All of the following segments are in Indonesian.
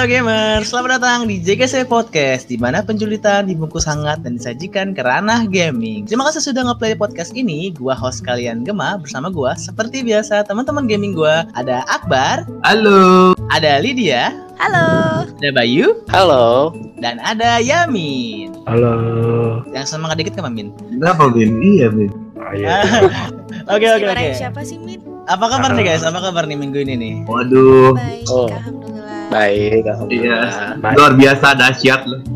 Halo gamers, selamat datang di JGC Podcast di mana penjulitan dibungkus hangat dan disajikan ke ranah gaming. Terima kasih sudah ngeplay podcast ini. Gua host kalian Gema bersama gua seperti biasa teman-teman gaming gua ada Akbar, Halo. ada Lydia, Halo. ada Bayu, Halo. dan ada Yamin. Halo. Yang semangat dikit kan Min? Kenapa, Bin? Iya, Bin. Ayo. Oke oke oke. Dimarahin siapa sih, Min? Apa kabar nih guys? Apa kabar nih minggu ini nih? Waduh. Baik, Oh. alhamdulillah. Baik, Iya. Baik. Luar biasa dahsyat loh.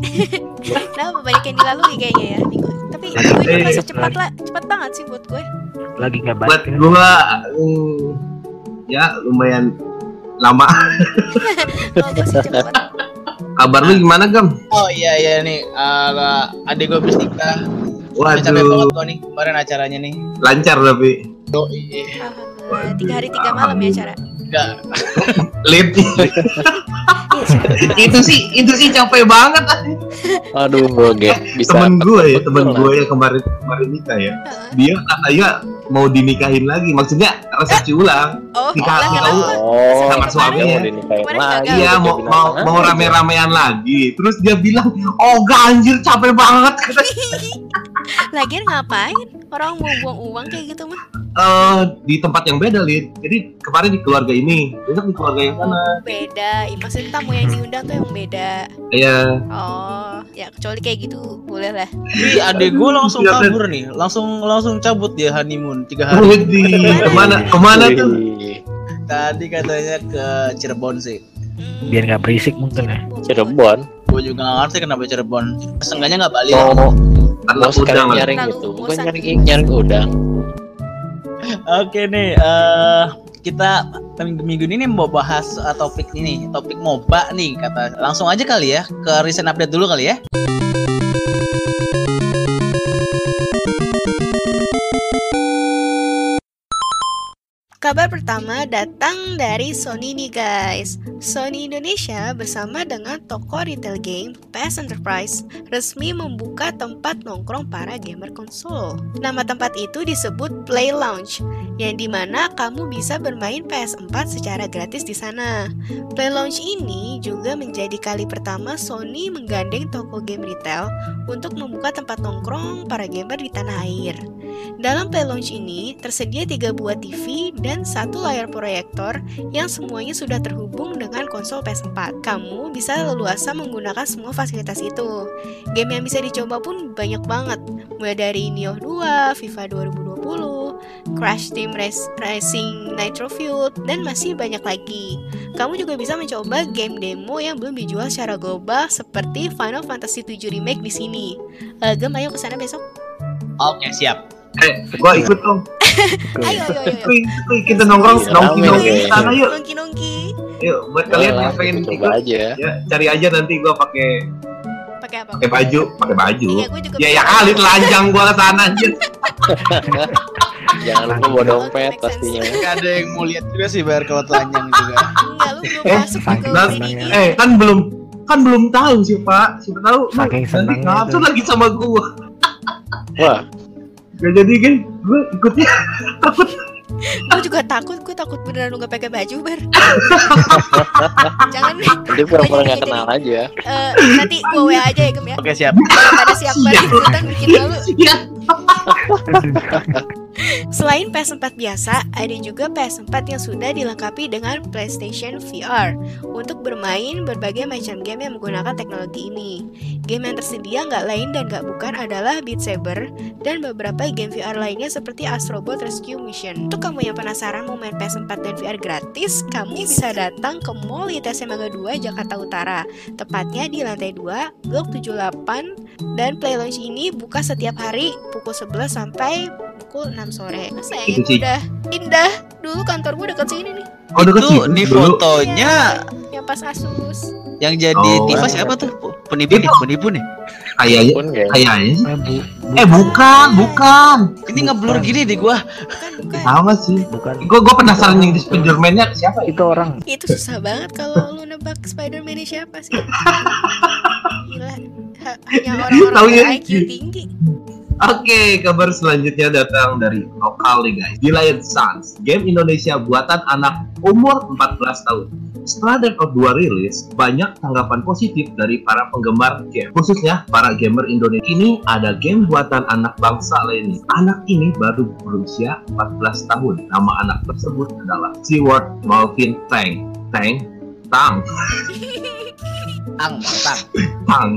Nah, banyak yang dilalui kayaknya ya minggu. Tapi ini Eh, masih cepat lah, cepat banget sih buat gue. Lagi nggak baik. Buat ya? gua hmm, ya lumayan lama. Kalau gue sih cepat. Kabar lu gimana, Gam? Oh iya iya nih, uh, adik gue habis nikah. Udah capek banget Waduh, kok nih kemarin acaranya nih. lancar tapi Oh iya. Alhamdulillah. Tiga hari tiga malam ya acara. Enggak. tahu. itu sih itu sih capek banget. Aduh, oke. Bisa. temen gue ya, betul temen gue yang kemarin kemarin nikah ya. Dia katanya mau dinikahin lagi, maksudnya resepsi ulang. Oh, Nikah- lah nikah ulang. Oh, Sama suaminya. mau dinikahin Kemarin lagi. gagal. Iya mau mau "Ah, mau rame-ramean lagi. Terus dia bilang, "Oh, ganjir capek banget." Lagian ngapain? Orang mau buang uang kayak gitu mah. Eh di tempat yang beda, Lid. Jadi kemarin di keluarga ini, besok di keluarga yang sana. Beda. Ih, Maksudnya tamu yang diundang tuh yang beda. Iya. Oh, ya kecuali kayak gitu boleh lah. Ih, adek gue langsung Iya, kabur nih, langsung langsung cabut dia honeymoon tiga hari. Widih, ke mana ke mana tuh? Tadi katanya ke Cirebon sih. Hmm, Biar nggak berisik mungkin ya. Cirebon. Gue juga nggak ngerti kenapa Cirebon. Seenggaknya nggak Bali. Mau lah. Karena udang. nyaring gitu. Bukan nyaring nyaring udang. Oke nih, eh kita minggu, minggu ini mau bahas uh, topik ini, topik MOBA nih kata. Langsung aja kali ya ke recent update dulu kali ya. Kabar pertama datang dari Sony nih guys. Sony Indonesia bersama dengan toko retail game PS Enterprise resmi membuka tempat nongkrong para gamer konsol. Nama tempat itu disebut Play Lounge, yang di mana kamu bisa bermain PS4 secara gratis di sana. Play Lounge ini juga menjadi kali pertama Sony menggandeng toko game retail untuk membuka tempat nongkrong para gamer di tanah air. Dalam Play Lounge ini tersedia tiga buah TV dan satu layar proyektor yang semuanya sudah terhubung dengan konsol PS4. Kamu bisa leluasa menggunakan semua fasilitas itu. Game yang bisa dicoba pun banyak banget, mulai dari Nioh 2, FIFA 2020, Crash Team Racing Nitro Fuel, dan masih banyak lagi. Kamu juga bisa mencoba game demo yang belum dijual secara global seperti Final Fantasy 7 Remake di sini. Eh, Gem, ayo ke sana besok. Oke, siap. Eh, gua ikut dong. Ayo, ayo, ayo. Kita nongkrong Iya, nongki nongki sana yuk. Nongki nongki. Yuk, buat kalian Boleh yang pengen ikut, coba aja. ya cari aja nanti gua pakai Pakai apa? pakai baju, pakai baju. Iya, juga. Ya ya kali telanjang gua ke sana anjir. Jangan lupa bawa dompet pastinya. Gak ada yang mau lihat juga sih bayar kalau telanjang juga. Enggak, lu belum Eh, masuk juga ini. Eh, kan belum kan belum tahu sih, Pak. Siapa tahu nanti tuh. lagi sama gua. Wah, Gak jadi kan, gua ikutnya takut. Gue juga takut, gue takut beneran lu gak pakai baju, Bar. Jangan dia pura-pura nggak kenal aja. eh, nanti gue WA aja ya, Gem ya. Oke, siap. Pada siap banget ikutan bikin malu. Selain PS4 biasa, ada juga PS4 yang sudah dilengkapi dengan PlayStation VR untuk bermain berbagai macam game yang menggunakan teknologi ini. Game yang tersedia nggak lain dan nggak bukan adalah Beat Saber dan beberapa game VR lainnya seperti Astrobot Rescue Mission. Untuk kamu yang penasaran mau main PS4 dan VR gratis, kamu bisa datang ke Mall ITC Mangga 2 Jakarta Utara, tepatnya di lantai 2, Blok 78 dan Play Lounge ini buka setiap hari pukul 11 sampai pukul 6 sore. Sayang Itu sih. udah indah. Dulu kantor gue deket sini nih. Oh, deket Itu di fotonya Yang pas Asus. yang jadi Oh. Tifa siapa tuh? Penipu nih, penipu nih. Kayaknya kayaknya sih. Eh, bu, bu- Eh, bukan, bukan. Ini ngeblur gini deh gua. Bukan, bukan. Sama sih. bukan Gua gua penasaran yang di Spiderman-nya siapa ya? itu orang Itu susah banget kalau lu nebak Spider-Man siapa sih? Gila. Ha- hanya orang-orang Taunya IQ tinggi. Oke, kabar selanjutnya datang dari lokal nih guys. Giant Suns, game Indonesia buatan anak umur 14 tahun. Setelah Dead Out 2 rilis, banyak tanggapan positif dari para penggemar game, khususnya para gamer Indonesia. Ini ada game buatan anak bangsa lainnya. Anak ini baru berusia 14 tahun. Nama anak tersebut adalah Seward Malvin Tang. Tang? Tang. Tang, tang. Tang.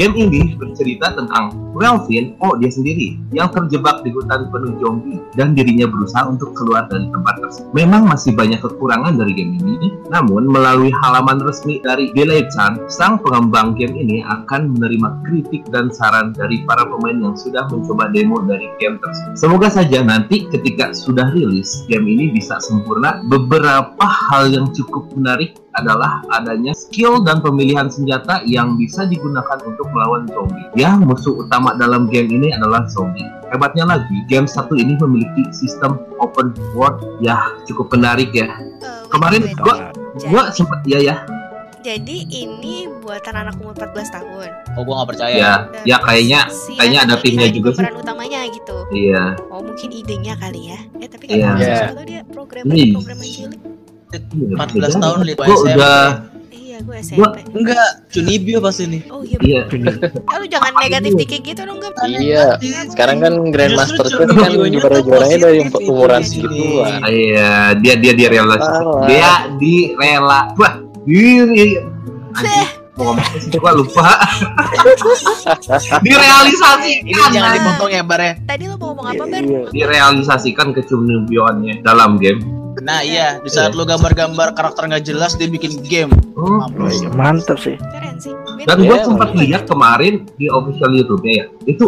Game ini bercerita tentang Melvin, oh dia sendiri, yang terjebak di hutan penuh zombie dan dirinya berusaha untuk keluar dari tempat tersebut. Memang masih banyak kekurangan dari game ini, namun melalui halaman resmi dari Chan, sang pengembang game ini akan menerima kritik dan saran dari para pemain yang sudah mencoba demo dari game tersebut. Semoga saja nanti ketika sudah rilis, game ini bisa sempurna. Beberapa hal yang cukup menarik adalah adanya skill dan pemilihan senjata yang bisa digunakan untuk melawan zombie. Ya, musuh utama dalam game ini adalah zombie. Hebatnya lagi, game satu ini memiliki sistem open world ya cukup menarik ya. Wait, Kemarin wait. gua Jadi- gua sempet ya ya Jadi ini buatan anak umur 14 tahun. Oh, gua nggak percaya. ya Dan ya kayaknya si kayaknya ada timnya juga sih. pemeran utamanya gitu. Iya. Oh mungkin idenya kali ya. Eh tapi Iya. kan Iya. siapa tahu dia programmer Nih. programmer cilik. 14 tahun lihat Gua udah Iya gue SMP. Enggak, Cunibio pas ini. Oh iya. iya. Eh, lu jangan negatif dikit gitu dong Gem. Iya. Sekarang kan Grandmaster Chess kan juara-juaranya dari umuran di sini. segituan. Iya, dia dia dia rela dia di rela wah anjing mau ngomong gua lupa direalisasikan Ini jangan dipotong ya, Bar ya. Tadi lu mau ngomong apa Ber? Iya. direalisasikan kecunibioannya dalam game Nah iya, di saat lu gambar-gambar karakter nggak jelas dia bikin game. Hmm. Mampus. Mantap sih. Keren sih. Ben, dan Iya, gue iya, sempat iya. lihat kemarin di official YouTube-nya ya itu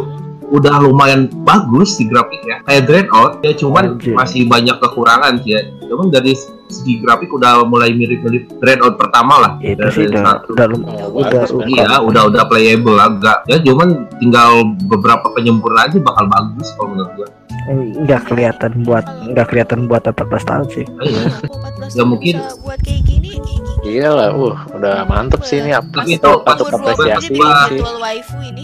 udah lumayan bagus di grafiknya kayak Dreadout ya cuman masih banyak kekurangan sih ya cuman dari segi grafik udah mulai mirip-mirip Dreadout pertama lah Itu Dari sih udah satu. udah lum- Oh, udah udah- Iya, udah udah playable agak. Ya cuman tinggal beberapa penyempurnaan aja bakal bagus kalau menurut gua. Nggak kelihatan buat nggak kelihatan buat 14 tahun sih. Iya. Aku 14 Ya, tahun mungkin-. Iya lah, uh, udah mantep sih ini apa Tapi itu patut pas- Umur 20 apresiasi sih.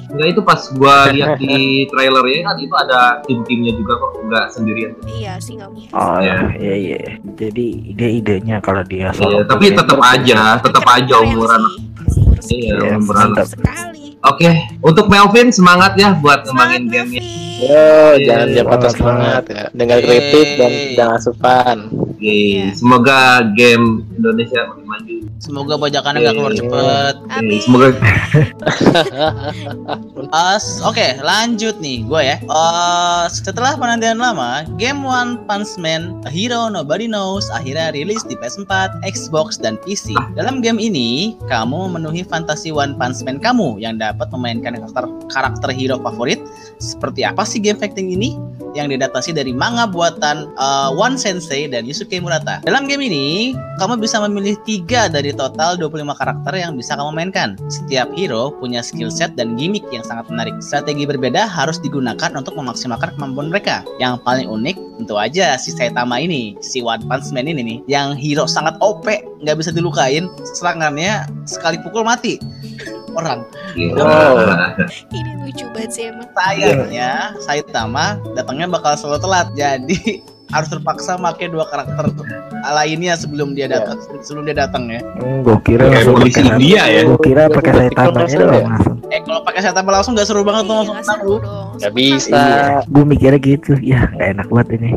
Enggak itu pas gua lihat di trailernya kan itu ada tim-timnya juga kok, enggak sendirian. Iya sih nggak mungkin. Oh Iya. iya iya. Jadi ide-idenya kalau dia Iya, tapi tetap aja, tetap aja umuran. Iya, Iya, umuran. sekali. Oke, untuk Melvin semangat ya buat Semangat, ngembangin gamenya. Yo, jangan dia patah semangat, semangat ya. Dengar kritik dan jangan asupan. Oke, Iya. semoga game Indonesia makin maju. Semoga bajakannya nggak keluar cepet. Oke, Amin. semoga As, oke, lanjut nih gue ya. Eh, setelah penantian lama, game One Punch Man A Hero Nobody Knows akhirnya rilis di PS4, Xbox, dan PC. Dalam game ini, kamu memenuhi fantasi One Punch Man kamu yang dapat memainkan karakter karakter hero favorit. Seperti apa sih game fighting ini? Yang diadaptasi dari manga buatan eh, One Sensei dan Yusuke Murata. Dalam game ini, kamu bisa memilih tiga dari total 25 karakter yang bisa kamu mainkan. Setiap hero punya skill set dan gimmick yang sangat menarik. Strategi berbeda harus digunakan untuk memaksimalkan kemampuan mereka. Yang paling unik tentu aja si Saitama ini, si One Punch Man ini nih, yang hero sangat OP, nggak bisa dilukain, serangannya sekali pukul mati orang. Gitu. Oh. Ini lucu banget sih emang. Sayangnya Saitama datangnya bakal selalu telat, jadi harus terpaksa pakai dua karakter lainnya sebelum dia datang sebelum dia datang ya. Hmm, gua kira Kayak langsung polisi pakai India ya. Gua kira pakai saya Ikut tamanya langsung ya? Eh kalau pakai Saitama langsung nggak seru banget tuh Iya, langsung menang seru lu. dong. Gak bisa. Iya, gua mikirnya gitu. Ya nggak enak banget ini.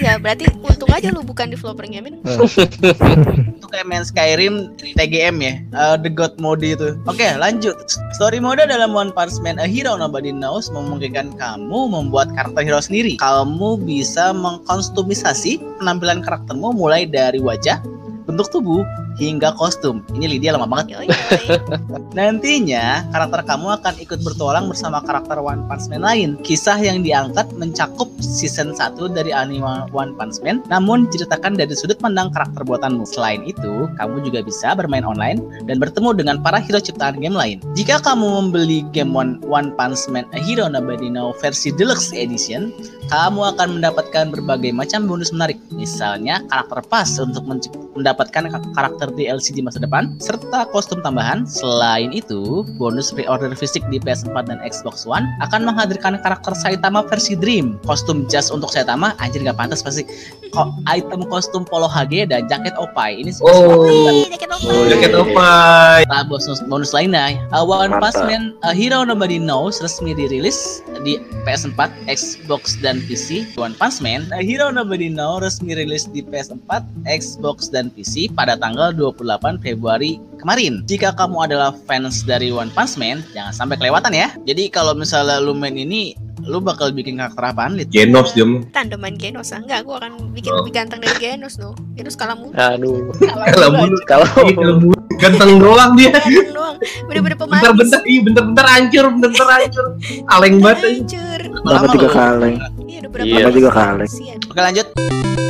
Ya berarti untung aja lu bukan developernya Min. itu kayak main Skyrim TGM ya eh, The God Mode itu oke lanjut story mode dalam One Punch Man A Hero Nobody Knows memungkinkan kamu membuat karakter hero sendiri kamu bisa mengkonsumisasi penampilan karaktermu mulai dari wajah bentuk tubuh hingga kostum ini Lydia lama banget Yoi, yoi. Nantinya, karakter kamu akan ikut bertualang bersama karakter One Punch Man lain. Kisah yang diangkat mencakup season 1 dari anime One Punch Man, namun diceritakan dari sudut pandang karakter buatanmu. Selain itu, kamu juga bisa bermain online dan bertemu dengan para hero ciptaan game lain. Jika kamu membeli game One, One Punch Man A Hero Nobody Know versi Deluxe Edition, kamu akan mendapatkan berbagai macam bonus menarik. Misalnya, karakter pas untuk mendapatkan ka- karakter fighter DLC di masa depan, serta kostum tambahan. Selain itu, bonus pre-order fisik di PS4 dan Xbox One akan menghadirkan karakter Saitama versi Dream. Kostum jas untuk Saitama, anjir gak pantas pasti. Ko item kostum polo HG dan jaket Opai. Ini Oh, jaket opa. oh jaket opai. Nah, bonus, bonus lainnya, uh, One Punch Mantap. Man A Hero Nobody Knows resmi dirilis di PS4, Xbox, dan PC. One Punch Man A Hero Nobody Knows resmi rilis di PS4, Xbox, dan PC pada tanggal 28 Februari kemarin. Jika kamu adalah fans dari One Punch Man, jangan sampai kelewatan ya. Jadi kalau misalnya lu main ini, lu bakal bikin karakter apaan, Lid? Genos dia mah. Tandeman Genos ah. Enggak, gua akan bikin Oh. lebih ganteng dari Genos loh. Genos kalah mulu. Aduh. Kalau mulu, kalau mulu. ganteng doang dia. Ganteng doang. Bener-bener pemanis. Bentar-bentar, iya bentar-bentar hancur, bentar-bentar hancur. Kaleng banget. Hancur. Lama lu. kaleng. Iya, udah berapa Iya. Lama juga kaleng. Oke lanjut.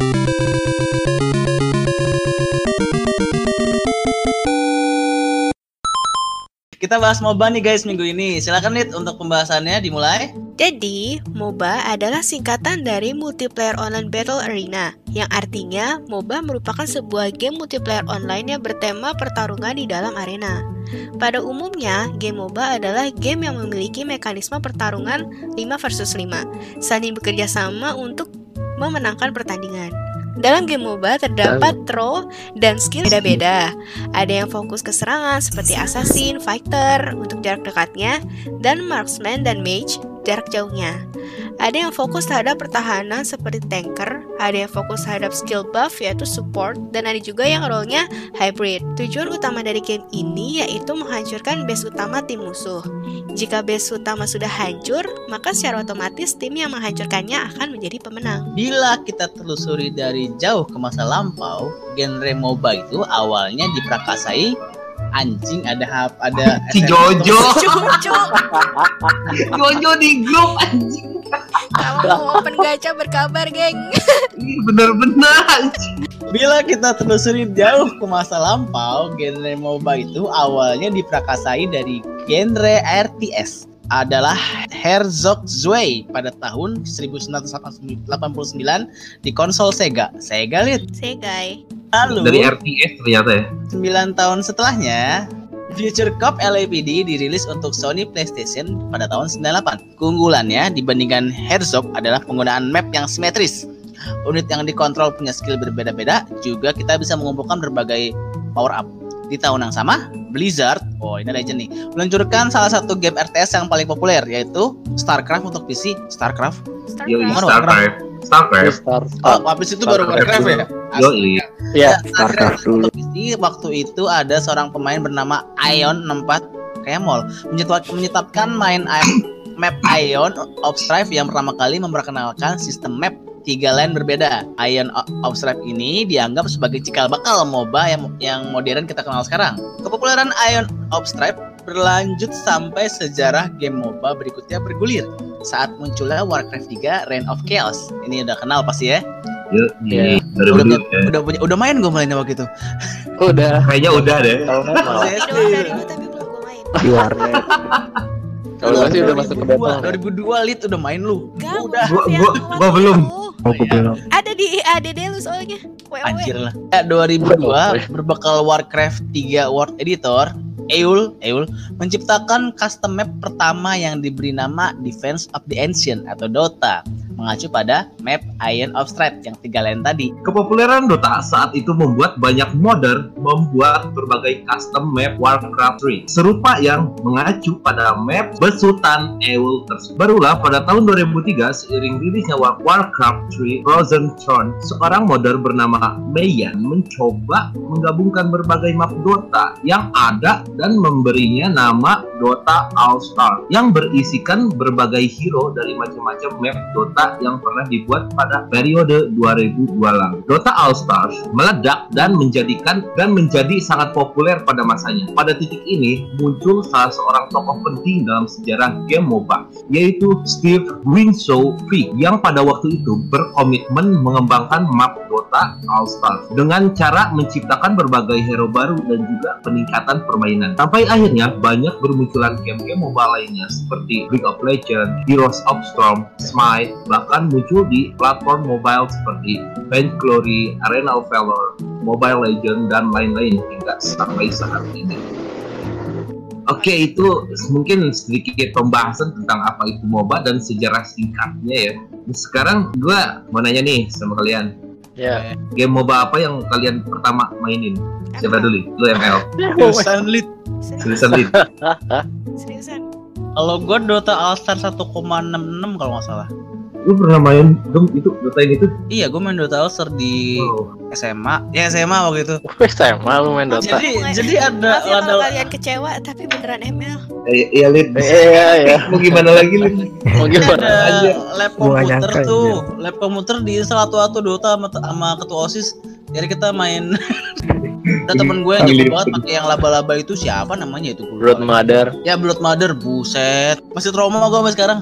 Kita bahas MOBA nih guys minggu ini. Silakan Nit untuk pembahasannya dimulai. Jadi, MOBA adalah singkatan dari Multiplayer Online Battle Arena, yang artinya MOBA merupakan sebuah game multiplayer online yang bertema pertarungan di dalam arena. Pada umumnya, game MOBA adalah game yang memiliki mekanisme pertarungan 5 versus 5, saling bekerja sama untuk memenangkan pertandingan. Dalam game MOBA terdapat role dan skill beda-beda. Ada yang fokus ke serangan seperti assassin, fighter untuk jarak dekatnya, dan marksman dan mage jarak jauhnya. Ada yang fokus terhadap pertahanan seperti tanker, ada yang fokus terhadap skill buff yaitu support, dan ada juga yang role-nya hybrid. Tujuan utama dari game ini yaitu menghancurkan base utama tim musuh. Jika base utama sudah hancur, maka secara otomatis tim yang menghancurkannya akan menjadi pemenang. Bila kita telusuri dari jauh ke masa lampau, genre MOBA itu awalnya diprakasai anjing ada hap ada Si. Jojo, Jojo di grup anjing. kamu mau open gacha berkabar, geng. Ini bener-bener anjing. Bila kita telusuri jauh ke masa lampau, genre MOBA itu awalnya diprakasai dari genre RTS adalah Herzog Zwei pada tahun 1989 di konsol Sega. Sega. Segai. Dari Lalu, RTS ternyata ya. 9 tahun setelahnya, Future Cop LAPD dirilis untuk Sony PlayStation pada tahun 98. Keunggulannya dibandingkan Herzog adalah penggunaan map yang simetris. Unit yang dikontrol punya skill berbeda-beda, juga kita bisa mengumpulkan berbagai power up. Di tahun yang sama, Blizzard, oh ini legend nih, meluncurkan salah satu game RTS yang paling populer yaitu StarCraft untuk PC. StarCraft? Starcraft. Starcraft. Starcraft. Start. Oh, habis itu baru StarCraft Warcraft ya? Yoi. Ya, StarCraft dulu. Untuk PC waktu itu ada seorang pemain bernama Ion 64 kayak mall menyetap- menyetapkan main map Ion of Strife yang pertama kali memperkenalkan sistem map tiga line berbeda. Ion of Strife ini dianggap sebagai cikal bakal MOBA yang yang modern kita kenal sekarang. Kepopuleran Ion of Strife berlanjut sampai sejarah game MOBA berikutnya bergulir saat munculnya Warcraft 3 Reign of Chaos. Ini udah kenal pasti ya. Dari Udah, dulu ya. udah punya udah main gue mainnya waktu itu. udah. Kayaknya udah deh. Kalau. Masih Tapi belum gue main. Di warnet. Kalau nggak sih udah masuk ke 2002, battle. 2002 lit udah main lu. Gak, udah. Gua- gua belum. Itu. Oh, belum. Ada di ADD lu soalnya. WoW. Anjir lah. Ya, 2002 berbekal Warcraft 3 World Editor, Eul, Eul menciptakan custom map pertama yang diberi nama Defense of the Ancient atau Dota, mengacu pada map Iron of Strife yang tiga lain tadi. Kepopuleran Dota saat itu membuat banyak modder membuat berbagai custom map Warcraft 3 serupa yang mengacu pada map besutan Eul tersebut. Barulah pada tahun 2003 seiring rilisnya War- Warcraft 3 Frozen Throne, seorang modder bernama Mayan mencoba menggabungkan berbagai map Dota yang ada dan memberinya nama Dota All Star yang berisikan berbagai hero dari macam-macam map Dota yang pernah dibuat pada periode 2002 lalu. Dota All Stars meledak dan menjadikan dan menjadi sangat populer pada masanya. Pada titik ini muncul salah seorang tokoh penting dalam sejarah game MOBA yaitu Steve Winslow Free yang pada waktu itu berkomitmen mengembangkan map Dota All Stars dengan cara menciptakan berbagai hero baru dan juga peningkatan permainan. Sampai akhirnya banyak bermunculan game-game mobile lainnya seperti League of Legends, Heroes of Storm, Smite, bahkan muncul di platform mobile seperti Vainglory, Arena of Valor, Mobile Legends, dan lain-lain hingga sampai saat ini. Oke, itu mungkin sedikit pembahasan tentang apa itu MOBA dan sejarah singkatnya ya. Sekarang gua mau nanya nih sama kalian. Ya. Game MOBA apa yang kalian pertama mainin? Siapa dulu? Lu ML. Seriusan lit. Seriusan Lid. Seriusan. Kalau gue Dota All Star 1,66 kalau nggak salah. Lu pernah main dong itu Dota ini tuh? Iya, gue main Dota All Star di Wow. SMA. Ya SMA waktu itu. Sama lu main Dota. Jadi jadi ada Maaf ya ada kalian kecewa, tapi beneran ML. Eh, Iya Lid. Eh, Iya, iya. Mau gimana lagi Lid? Mau gimana? Anjir. lab komputer tuh, lab komputer di salah satu satu Dota sama, sama ketua OSIS. Jadi kita main ada temen gue yang jago banget pakai yang laba-laba itu siapa namanya itu? Blood. Mother. Ya Blood Mother, buset. Masih trauma gue sampai sekarang.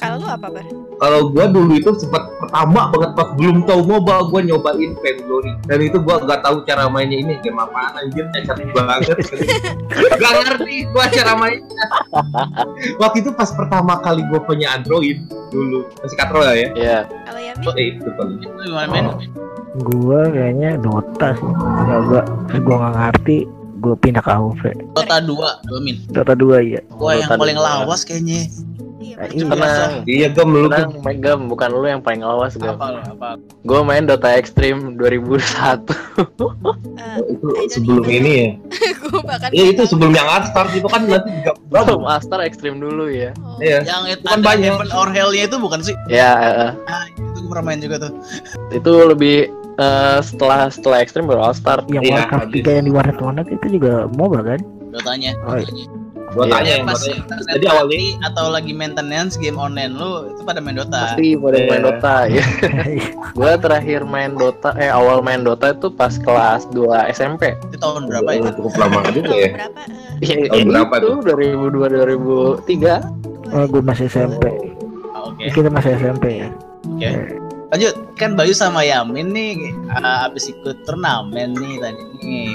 Kalau lu apa, Bar? Kalau gua dulu itu sempat pertama banget pas belum tahu MOBA gua nyobain Vainglory dan itu gua nggak tahu cara mainnya ini game apaan anjir cacat banget gak ngerti gua cara mainnya waktu itu pas pertama kali gua punya Android dulu masih katrol ya Iya. Kalau Yamin? eh itu men? Gua kayaknya Dota sih. Coba gua nggak ngerti, gua pindah ke AOV. Dota 2, gue min. Dota 2 ya. Gua yang paling lawas kayaknya. Bar. iya. Tenang. iya gem lu Tenang, main Gam. Bukan lu yang paling lawas, Gam. Apa apa? Gue main Dota Extreme 2001. Eh, itu sebelum even ini ya Gua bahkan iya itu sebelum yang Art Start itu kan nanti juga Belum Astar Extreme dulu ya. Oh. iya Yang itu ada banyak. Heaven or Hell-nya itu bukan sih? Ya, eh, eh. Ah, itu gue pernah main juga tuh. itu lebih eh, setelah setelah Extreme baru All Star. Yang Iya, Warcraft habis. 3 yang di warnet warnet itu juga MOBA kan? Dotanya. Oh, iya. Gua Iya, tanya yang pas gua tanya. internet Jadi awalnya- atau lagi maintenance game online lu itu pada main Dota. Pasti pada Iya. main Dota ya. gue terakhir main Dota, eh awal main Dota itu pas kelas 2 SMP. Itu tahun berapa ya? Oh, cukup lama juga ya berapa? Iya, Tahun berapa itu tuh? 2002 2003. oh, gua masih SMP. Ah, Oke. Kita masih SMP ya. Oke. Lanjut, kan Bayu sama Yamin nih uh, abis ikut turnamen nih tadi nih.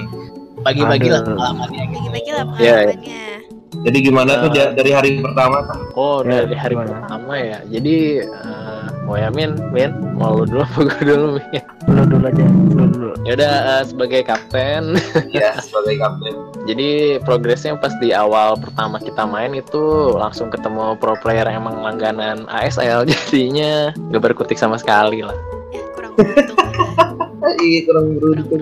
Bagi-bagi lah Aduh. pengalamannya gitu. Bagi-bagi lah Iya, iya. Jadi gimana tuh Eh. dari hari pertama Oh, Ya, dari hari gimana? pertama ya. Jadi eh, mau Yamin, Min, mau lu dulu apa gue dulu, Min? Dulu dulu aja. Dulu dulu. Ya udah eh, sebagai kapten. ya sebagai kapten Jadi progresnya pas di awal pertama kita main itu langsung ketemu pro player yang emang langganan ASL jadinya nggak berkutik sama sekali lah. Ya, kurang beruntung. ya. iya kurang beruntung.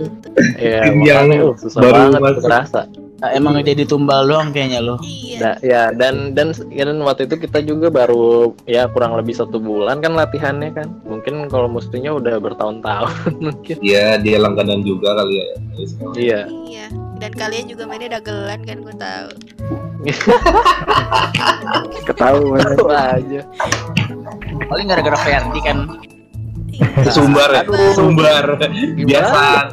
Ya, yang uh, susah baru banget masuk. terasa. Nah, emang jadi tumbal doang kayaknya lo. Iya. Da- ya dan dan dan waktu itu kita juga baru ya kurang lebih satu bulan kan latihannya kan. Mungkin kalau musuhnya udah bertahun-tahun mungkin. Iya, dia langganan juga kali ya. Iya. Iya. Dan kalian juga mainnya dagelan kan gue tahu. Ketahuan. Tahu aja. Paling gara-gara Ferdi kan. Iya. Sumbar, ya? Aduh. sumbar. Biasa.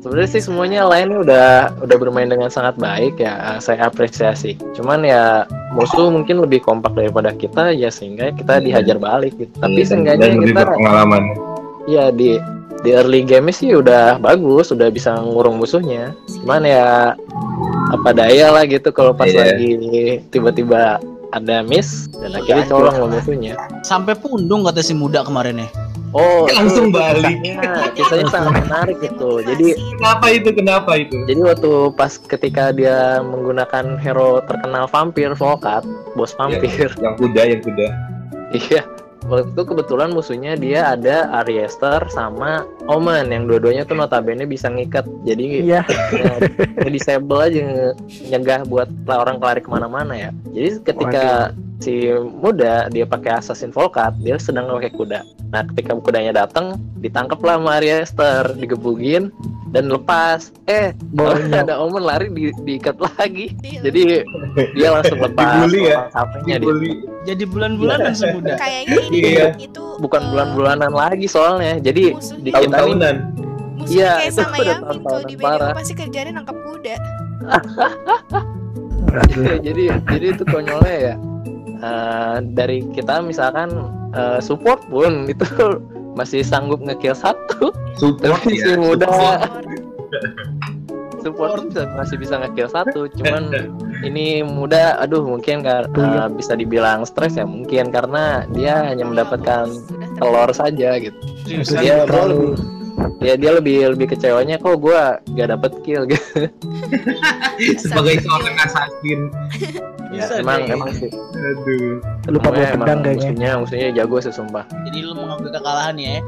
Sebenarnya sih semuanya lainnya udah udah bermain dengan sangat baik ya. Saya apresiasi. Cuman ya musuh mungkin lebih kompak daripada kita ya sehingga kita dihajar balik gitu. Tapi Iya, seenggaknya kita berpengalaman. ya di di early game sih udah bagus, udah bisa ngurung musuhnya. Cuman ya apa daya lah gitu kalau pas Iya. lagi tiba-tiba ada miss dan akhirnya Hancur. colong sama musuhnya. Sampai pundung kata si muda kemarin ya. Oh, Langsung itu balik. Kisahnya, kisahnya sangat menarik gitu. Jadi Kenapa itu? Kenapa itu? Jadi waktu pas ketika dia menggunakan hero terkenal vampir Volkat, bos vampir. Yang kuda, yang kuda. Iya. Waktu itu kebetulan musuhnya dia ada Ariester sama Omen yang dua-duanya tuh notabene bisa ngikat. Jadi Iya. nge- disable aja nge- nyegah buat orang kelari ke mana-mana ya. Jadi ketika si muda dia pakai assassin Volkat, dia sedang pakai kuda. Nah ketika kudanya datang, ditangkaplah sama Ariester, digebugin dan lepas. Eh, Bonyok. ada Omen lari di, diikat lagi. Iya. Jadi dia langsung lepas Dibully ya? Dia. Jadi bulan-bulanan si muda. kayaknya ini Iya. itu Bukan eh, bulan-bulanan lagi soalnya. Jadi musuhnya- di kita nih Tahun-tahunan. musuhnya Iya, kayak sama Yamin di pasti kerjanya nangkap kuda. Jadi jadi itu konyolnya ya. Eh, dari kita misalkan eh, support pun itu masih sanggup ngekill satu Support tapi si ya. muda support. support bisa- masih bisa ngekill satu cuman ini muda aduh mungkin nggak eh, bisa dibilang stres ya mungkin karena dia hanya mendapatkan telur saja gitu Seriusan? dia terlalu- lebih ya dia lebih lebih kecewanya kok gua gak dapet kill gitu Sebagai seorang assassin. Ya, Bisa emang deh. emang sih. Aduh. lupa bawa Emang- pedang kayaknya musuhnya musuhnya jago sih sumpah. Jadi lu mengakui kekalahan ya?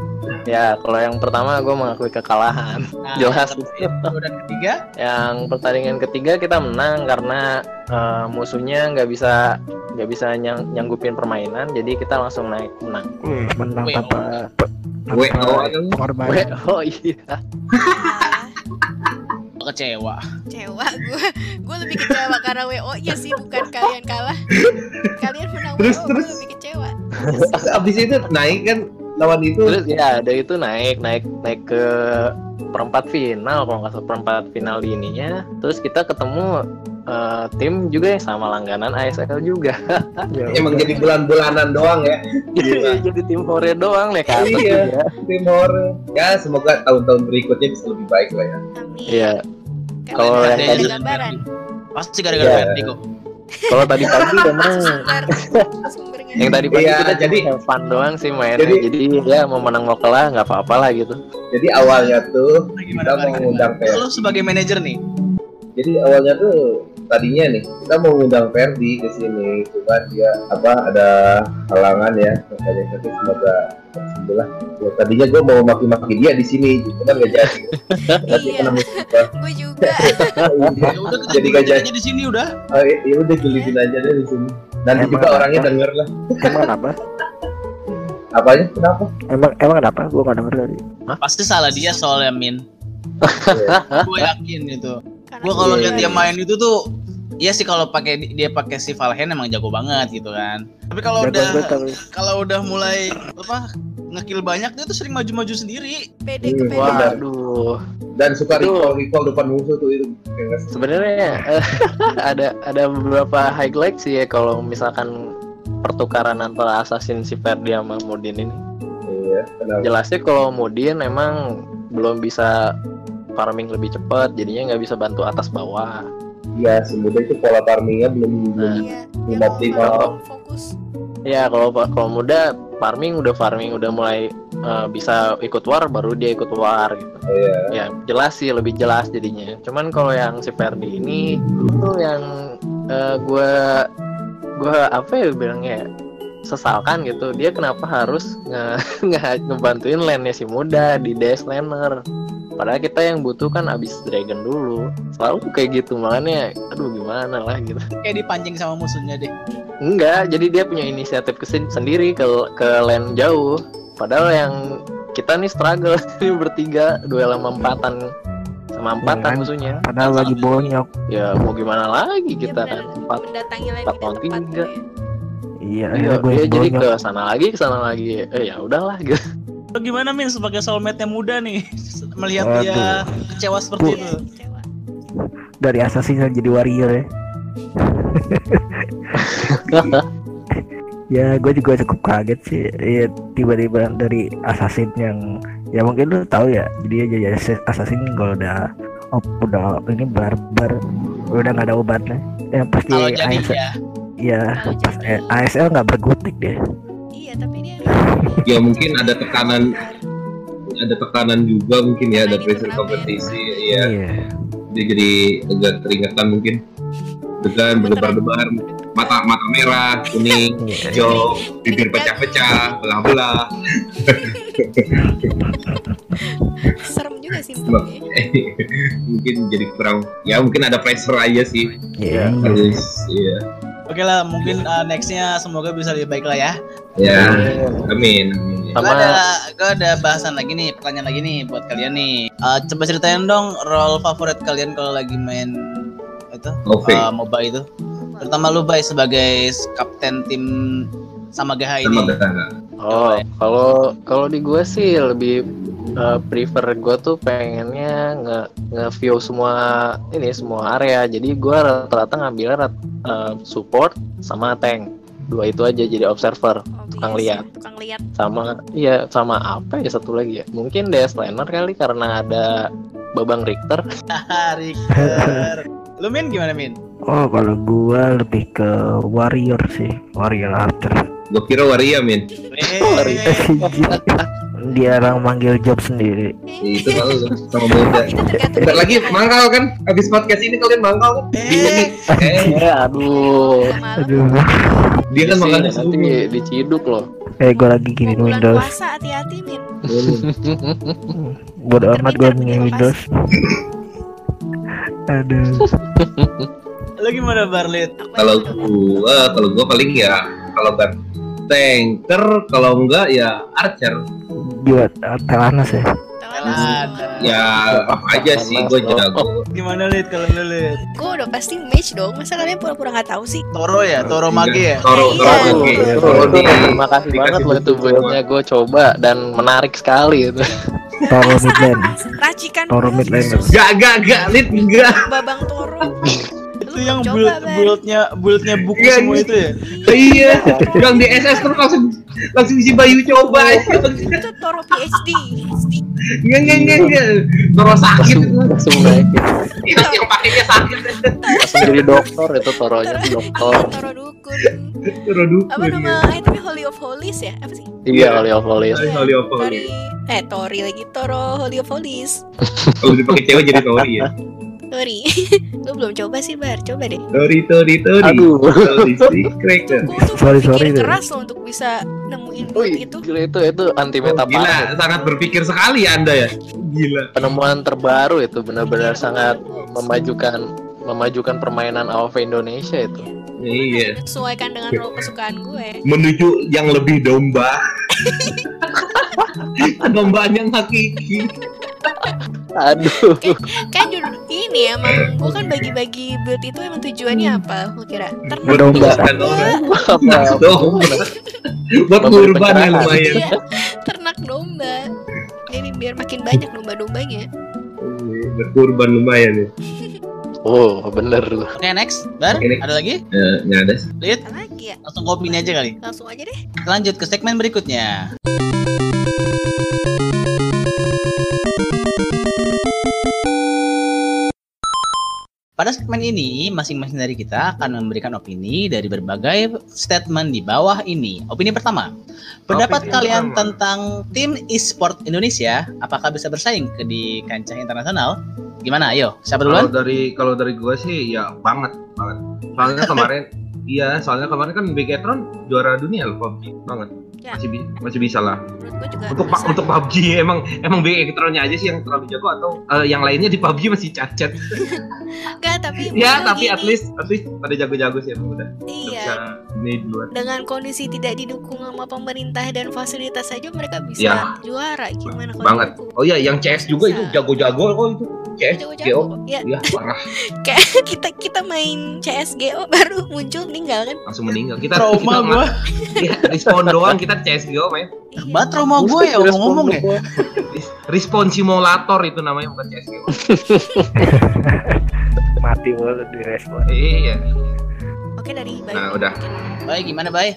ya kalau yang pertama gue mengakui kekalahan. Nah, Jelas. yang udah ketiga, yang pertandingan ketiga kita menang karena eh, musuhnya nggak bisa nggak bisa nyang- nyanggupin permainan jadi kita langsung naik menang. Wih, menang tanpa pengorbanan Weh, oh iya kecewa. kecewa gue gue lebih kecewa karena wo nya sih bukan kalian kalah. Kalian menang Terus, wo gue terus. lebih kecewa. Abis itu naik kan lawan itu? Terus ya dari itu naik naik naik ke perempat final kalau nggak salah perempat final di ininya. Terus kita ketemu eh, tim juga yang sama langganan ASL juga. Ya emang jadi bulan-bulanan doang ya? Gila. jadi tim hore doang nih atas Iya. juga. Timor ya semoga tahun-tahun berikutnya bisa lebih baik lah ya. Amin. Iya Kalau ada yang tadi- gambaran Pasti gara-gara. Verdi kok. kalau tadi pagi memang yang tadi pagi Iya, kita jadi- fun doang sih mainnya jadi- jadi, ya mau menang mau kalah nggak apa-apa lah gitu jadi awalnya tuh Nah, kita Gimana, mau Bar? ngundang Ferdi Lu sebagai manajer nih, jadi awalnya tuh tadinya nih kita mau ngundang Ferdi ke sini cuman dia apa ada halangan ya makanya tapi semoga sembuh lah ya, tadinya gue mau maki-maki dia di sini cuman nggak jadi nanti Iya. kena musibah gue juga ya udah kita Jadi gajah. aja di sini udah. oh, ya udah julitin aja deh di sini nanti Emang juga apa? orangnya denger lah emang kenapa apanya kenapa emang emang kenapa gua nggak denger tadi Pasti salah dia soalnya Min. Ya. Gue yakin itu. Gue kalau Iya, lihat dia iya. main itu tuh Iya sih kalau pakai dia pakai si Valhen emang jago banget gitu kan. Tapi kalau udah kalau udah mulai apa ngekill banyak dia tuh sering maju-maju sendiri. pede ke Hmm, pede waduh dan suka Itu- recall recall depan musuh tuh itu sebenarnya ada ada beberapa highlight sih ya kalau misalkan pertukaran antara assassin si Ferdi sama Mudin ini. Iya kenapa? Jelasnya kalau Mudin emang belum bisa farming lebih cepat jadinya nggak bisa bantu atas bawah. Iya semudah itu pola farmingnya belum Nah. iya belum mau optimal. fokus. Ya kalau kalau muda farming udah farming udah mulai eh, bisa ikut war baru dia ikut war gitu. Iya. Ya jelas sih lebih jelas jadinya. Cuman kalau yang si Ferdi ini itu yang gue gue apa ya bilangnya ya, sesalkan gitu. Dia kenapa harus nge, nge- ngebantuin lane si muda di dash laner? Padahal kita yang butuh kan abis dragon dulu. Selalu kayak gitu makanya aduh gimana lah gitu. Kayak dipancing sama musuhnya deh. enggak jadi dia punya inisiatif kesin sendiri ke ke lane jauh. Padahal yang kita nih struggle ini bertiga duel sama empatan. Sama empatan kan? musuhnya. Padahal lagi bonyok. Ya mau gimana lagi dia kita benar kan? Empat empat lawan tiga. Ya. iya Iya, gue yang jadi ke sana lagi ke sana lagi. Eh ya udahlah gitu. Gimana Min sebagai soulmate yang muda nih? Melihat dia kecewa seperti Bu. itu? Iya, dari assassin yang jadi warrior ya. Ya gue juga cukup kaget sih. Ya, tiba-tiba dari assassin yang ya mungkin lu tahu ya jadi dia jadi asas- assassin kalau udah oh, udah ini barbar udah nggak ada obatnya. Yang pasti Kalau jadi ya, ya Kalau pas eh, ASL nggak bergutik deh. Iya tapi dia ya mungkin ada tekanan. Ada tekanan juga mungkin ya ada pressure turnamen. kompetisi ya iya. Dia jadi agak keringetan mungkin. Degan berdebar-debar mata mata merah kuning iya. hijau bibir pecah-pecah belah-belah. Serem juga simptomnya mungkin jadi kurang ya mungkin ada pressure aja sih. Iya. Iya. iya oke lah mungkin uh, nextnya semoga bisa lebih baik lah ya. ya amin amin Gue Sama- ada, gue ada bahasan lagi nih, pertanyaan lagi nih buat kalian nih. Uh, coba ceritain dong role favorit kalian kalau lagi main itu Oke. uh, MOBA itu. Terutama lu Bay sebagai kapten tim sama GH ini. sama Gaga oh kalau kalau di gue sih lebih eh, prefer gue tuh pengennya nge nge view semua ini semua area jadi gue rata-rata ngambilnya rat- eh, support sama tank dua itu aja jadi observer Oh, Tukang biasa. lihat. Tukang lihat. sama iya sama apa ya satu lagi ya mungkin DS Liner kali karena ada Babang Richter Richter. Lu Min gimana Min? Oh kalau gua lebih ke warrior sih, warrior hunter. Gue kira waria min. Eh, Dia orang manggil job sendiri. Itu kalau lu sama muda. Bentar lagi mangkal kan? Habis podcast ini kalian mangkal kan? eh, Eh, ya aduh Malam. Aduh. dia kan Sih, makannya nanti diciduk loh Eh gua lagi gini Windows. puasa hati-hati min. Bodo amat gua Windows. Aduh. Lu gimana Barlit? Kalau gua, kalau gua paling ya kalau nggak tanker, kalau enggak ya archer. Buat Telanas ya. Telanas. Ya apa aja sih gue jago. Gimana Lit kalau lu Lit? Gue udah pasti match dong. Masa kalian pura-pura nggak tahu sih? Toro ya, Toro Mage ya? Toro, Iya. toro, Iya. Iya. Itu, Toro terima kasih dikasih banget loh itu buildnya gue coba dan menarik sekali itu Toro Midland. Racikan Toro Midland. Gak, gak, gak, lit, enggak. Babang Toro. Itu yang coba, build buildnya buildnya buku Iya, semua iya. itu ya? Iya, yang di SS terus langsung langsung si Bayu coba. Itu Toro PhD. Enggak, enggak, enggak, enggak. Terus sakit. langsung langsung naikin Yang yang pakainya sakit. langsung jadi dokter itu toronya dokter Toro dukun. Terus dukun. Apa nama itemnya Holy of Holies ya? Apa sih? iya Holy of Holies Holy Holy of Tori. Holies. Eh, Tori lagi. Toro Holy of Holies. Kalau dipakai cewek jadi Tori ya. Tori. Lu belum coba sih, Bar. Coba deh. Tori, Tori, Tori. aduh Tori, cracker. Tuh Sorry, berpikir sorry, deh. keras loh untuk bisa nemuin Wih, itu. gila itu itu anti meta Gila, parah. sangat berpikir sekali Anda ya. Gila. penemuan terbaru itu benar-benar sangat memajukan memajukan permainan AoV Indonesia itu Iya. Sesuaikan dengan role kesukaan gue. Menuju yang lebih domba. Dombaan yang hakiki. aduh Kan judul ini emang gue kan bagi-bagi build itu emang tujuannya apa? Lu kira? Ternak orang. apa Domba. Buat Memberi kurban ya pencerahan. lumayan. Iya, ternak domba. Jadi biar makin banyak domba-dombanya. Berkurban lumayan ya. oh bener loh Oke, next. Bar, Oke, next. ada lagi? Eh, nggak ada. Lit, Apa lagi ya? langsung kopi ini aja kali. Langsung aja deh. Lanjut ke segmen berikutnya. Pada segmen ini, masing-masing dari kita akan memberikan opini dari berbagai statement di bawah ini. Opini pertama, pendapat Opini kalian pertama. tentang tim e-sport Indonesia, apakah bisa bersaing ke di kancah internasional? Gimana? Ayo, siapa Kalau duluan? dari kalau dari gue sih ya banget banget. Soalnya kemarin iya, soalnya kemarin kan Bigetron juara dunia loh PUBG banget. Ya. Masih bi- masih bisa lah. Juga Untuk bisa. untuk PUBG emang emang Bigetronnya aja sih yang terlalu jago atau eh, yang lainnya di PUBG masih cacat. Enggak, tapi ya, tapi gini, at least at least pada jago-jago sih emang udah. Udah Iya. Bisa ini duluan. Dengan kondisi tidak didukung sama pemerintah dan fasilitas saja mereka bisa Ya. juara gimana kalau Banget. didukung? Oh iya, yang CS juga itu Bisa. jago-jago kok itu. CS, Jago-jago. GO. Ya, Ya, parah. kita kita main CSGO baru muncul meninggal kan? Langsung meninggal. Kita Trauma kita gua. ya, respawn doang kita CSGO main. Iya. Bat trauma gue ya ngomong-ngomong ya. Res- Respawn simulator itu namanya bukan CSGO. Mati mulu di respon. iya. Oke dari Bayu. Nah, udah. Baik, gimana, Bay?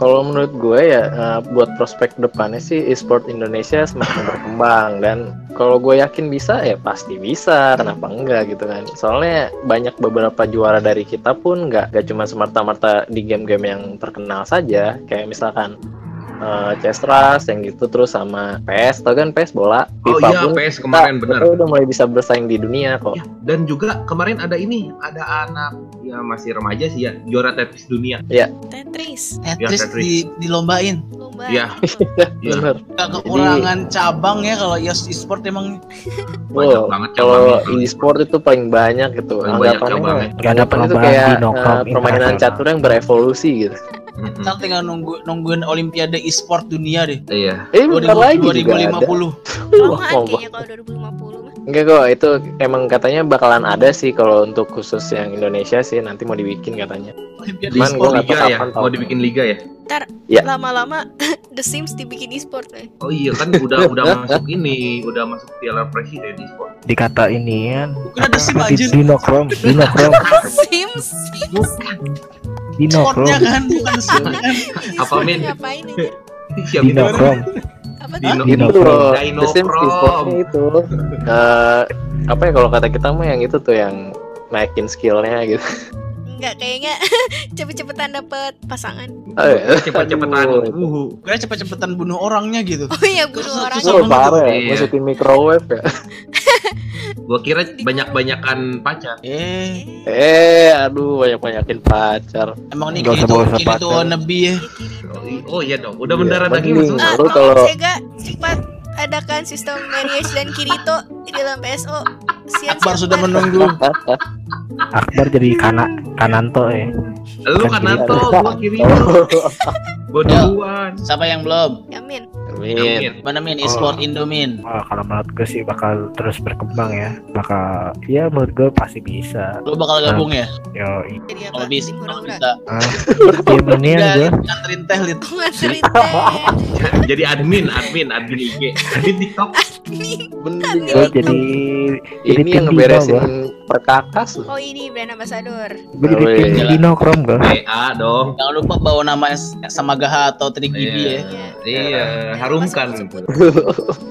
Kalau menurut gue ya eh, buat prospek depannya sih e-sport Indonesia semakin berkembang dan kalau gue yakin bisa ya pasti bisa. Kenapa enggak gitu kan? Soalnya banyak beberapa juara dari kita pun nggak nggak cuma semerta-merta di game-game yang terkenal saja. Kayak misalkan eh CS Rust yang gitu terus sama PS tau kan PS bola Oh FIFA iya, pun PS kemarin kita- kita udah mulai bisa bersaing di dunia kok Ya, dan juga kemarin ada ini, ada anak ya masih remaja sih ya, juara Tetris dunia. Tetris Tetris Tetris. di, dilombain. lomba. Iya. bener Gak kekurangan cabang ya kalau EOS e-sport emang Banyak Oh, banget kalau e-sport itu paling banyak gitu. Paling banyak Anggapannya anggapannya itu kayak eh, permainan catur yang berevolusi gitu. Mm-mm. kita tinggal nunggu nungguin Olimpiade e-sport dunia deh. Iya. Eh, bentar 2000 lagi juga ada. 2050. Kelamaan Wah, kayaknya kalau 2050 mah. Enggak kok, itu emang katanya bakalan ada sih kalau untuk khusus yang Indonesia sih nanti mau dibikin katanya. Olimpiade Cuman e-sport. tahu Liga ya, mau dibikin liga ya. Ya. Lama-lama The Sims dibikin e-sport eh. Oh iya kan udah udah masuk ini, udah masuk piala presiden di sport. Dikata ini kan Bukan ada sim di anjir. Dinokrom, Dinokrom. Sims. Dino Chrome. kan, bukan kan. Apa, Min? Siapa Dino itu? Chrome. Dino. Dino itu Chrome. Dino Chrome. itu Eh, apa ya kalau kata kita mah yang itu tuh yang naikin skillnya gitu Enggak kayaknya cepet-cepetan dapet pasangan. Eh, Cepet-cepetan. Uh, Gue cepet-cepetan bunuh orangnya gitu. Oh iya bunuh orang. Oh, parah ya, Iya. masukin microwave ya. gua kira banyak-banyakan pacar. Eh, Eh, aduh, banyak-banyakin pacar. emang nih Nggak kiri usah tuh, kiri tuh wannabe ya. Oh iya dong, udah Iya, mendarat lagi mending. maksudnya. Ah, kalau- Sega cepat adakan sistem marriage dan Kirito di dalam PSO. Sian Akbar sudah menunggu. Akbar jadi kana Kananto ya. Lu Kan kan kiri. Nato, gua kiri. Gua duluan. Siapa yang belum? Yamin. Amin. Amin. Mana min? E-sport Indomin. Wah, kalau menurut gue sih bakal terus berkembang ya. Bakal, ya menurut gue pasti bisa. Lu bakal gabung ya? Yo? Kalau bisa, kalau bisa. ah, tim ini Enggak, gue. nganterin teh lit. Nganterin teh. Jadi admin, admin, admin IG, admin TikTok. Gue aku. jadi ini yang ngeberesin. Perkakas loh. Oh ini brand ambassador. Gue jadi Oh, tim iya. Dino Chrome gue. WA dong. Jangan lupa bawa nama S- sama Gaha atau Trik Gidi ya. Iya. Iya, harumkan.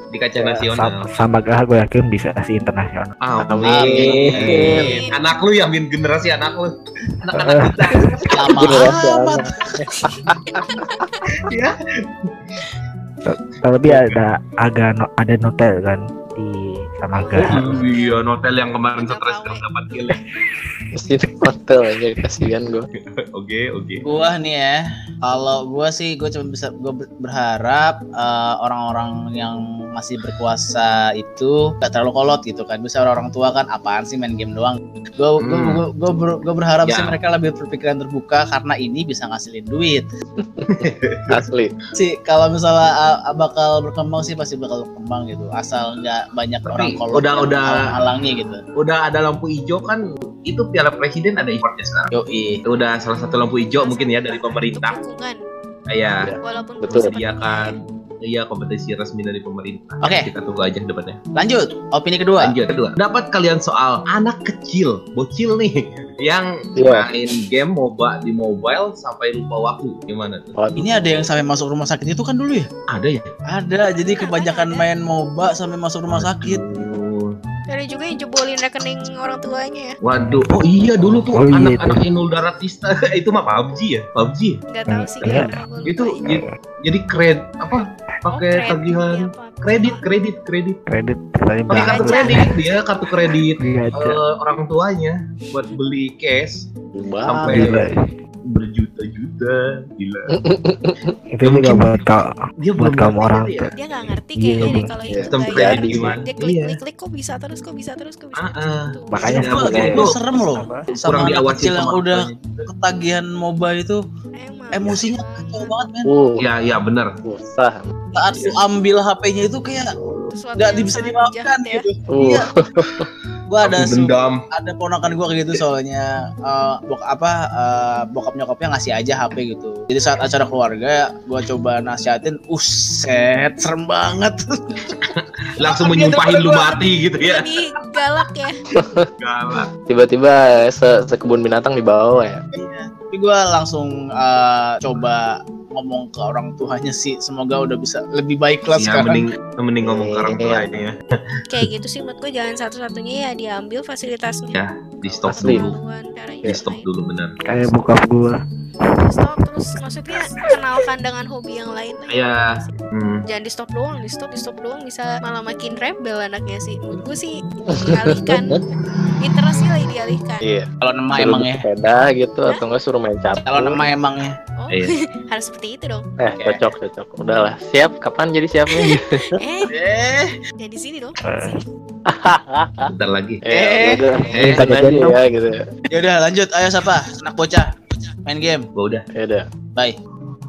Di kaca nasional. sama Gaha gue yakin bisa sih internasional. Amin. Amin. Anak lu yang min generasi anak lu. Anak-anak kita. Generasi amat. ya. Tapi ada agak ada notel kan Gaha. Oh, iya, notel yang kemarin Nggak stres gak eh. dapat kill. Mesti di hotel aja kasihan gue. Oke, oke. Gua nih ya, kalau gua sih gua cuma bisa gua ber- berharap eh, orang-orang yang masih berkuasa itu gak terlalu kolot gitu kan. Bisa orang tua kan apaan sih main game doang. Gua gua, Hmm. gua, gua ber- gua berharap Ya. sih mereka lebih berpikiran terbuka karena ini bisa ngasilin duit. Asli. Sih kalau misalnya uh, bakal berkembang sih pasti bakal berkembang gitu. Asal nggak banyak Tapi orang udah- yang udah- halangnya gitu. Udah ada lampu hijau kan itu Piala Presiden ada importnya sekarang. Yoi. Itu udah salah satu lampu hijau mungkin ya dari pemerintah. Kayak Walaupun Betul. sediakan iya kompetisi resmi dari pemerintah. Oke. Kita tunggu aja depannya. Lanjut, opini kedua. Lanjut kedua. Dapat kalian soal anak kecil, bocil nih yang Iya. main game MOBA di mobile sampai lupa waktu. Gimana tuh? Ini ada yang sampai masuk rumah sakit itu kan dulu ya? Ada ya? Ada, jadi kebanyakan main MOBA sampai masuk rumah sakit. Ada juga yang jebolin rekening orang tuanya ya. Waduh, oh iya dulu tuh Oh iya anak-anak Inul Daratista itu mah PUBG ya, PUBG. ya? Gak tahu sih Iya. gua Itu jadi, jadi kred apa? Oh, Pakai kredit, tagihan iya, apa. kredit, kredit, kredit. Kredit Pakai kartu kredit dia kartu kredit eh, orang tuanya buat beli cash sampai Gila. Berjuta-juta. Gila. Itu juga buat kau Dia buat kamu ngerti orang ya. Dia gak ngerti Iya, kayaknya deh Bang. kalau Iya. itu Sistem bayar. gimana? Dia klik Iya. klik klik kok bisa terus kok bisa terus kok bisa Ah, terus. ah. Gitu. Makanya Itu, Makanya itu itu serem loh. kurang Sama anak diawasi kecil yang udah ketagihan MOBA itu Emang. emosinya kacau banget men. Uh, Ya, ya benar. susah. Saat lu ambil HP-nya itu kayak nggak bisa dimaafkan ya. gitu. Uh, Iya. Gua ada dendam. ada ponakan gua kayak gitu soalnya eh, bok apa eh, bokap nyokapnya ngasih aja HP gitu. Jadi saat acara keluarga gua coba nasihatin, uset serem banget. Langsung menyumpahin lu mati gitu ya. Jadi galak ya. Galak. tiba-tiba se sekebun binatang dibawa ya. Tapi gua langsung eh, coba ngomong ke orang tuanya sih semoga udah bisa lebih baik lah Ya, sekarang. mending mending ngomong ke orang Iya. tuanya ya. Kayak gitu sih menurut gue jalan satu-satunya ya diambil fasilitasnya. Ya, di stop dulu. Di stop dulu benar. kayak bokap gua. Di stop terus maksudnya kenalkan dengan hobi yang lain lah. Ya, hmm. Jangan di stop doang, di stop, di stop doang bisa malah makin rebel anaknya sih. Menurut gue sih dialihkan. Interestnya lagi dialihkan. Iya. Kalau nama Suruh emang ya. sepeda gitu atau enggak suruh main catur. Kalau nama emangnya. Oh, Iya. harus seperti itu dong. Eh, cocok, cocok. Udahlah, siap. Kapan jadi siapnya? Eh, Eh, ya di sini dong. Eh. Bentar lagi. Eh. udah, Eh, minta aja dong. ya gitu. ya udah lanjut. Ayo siapa? Anak bocah. Main game. Gua udah. Ya udah. Bye.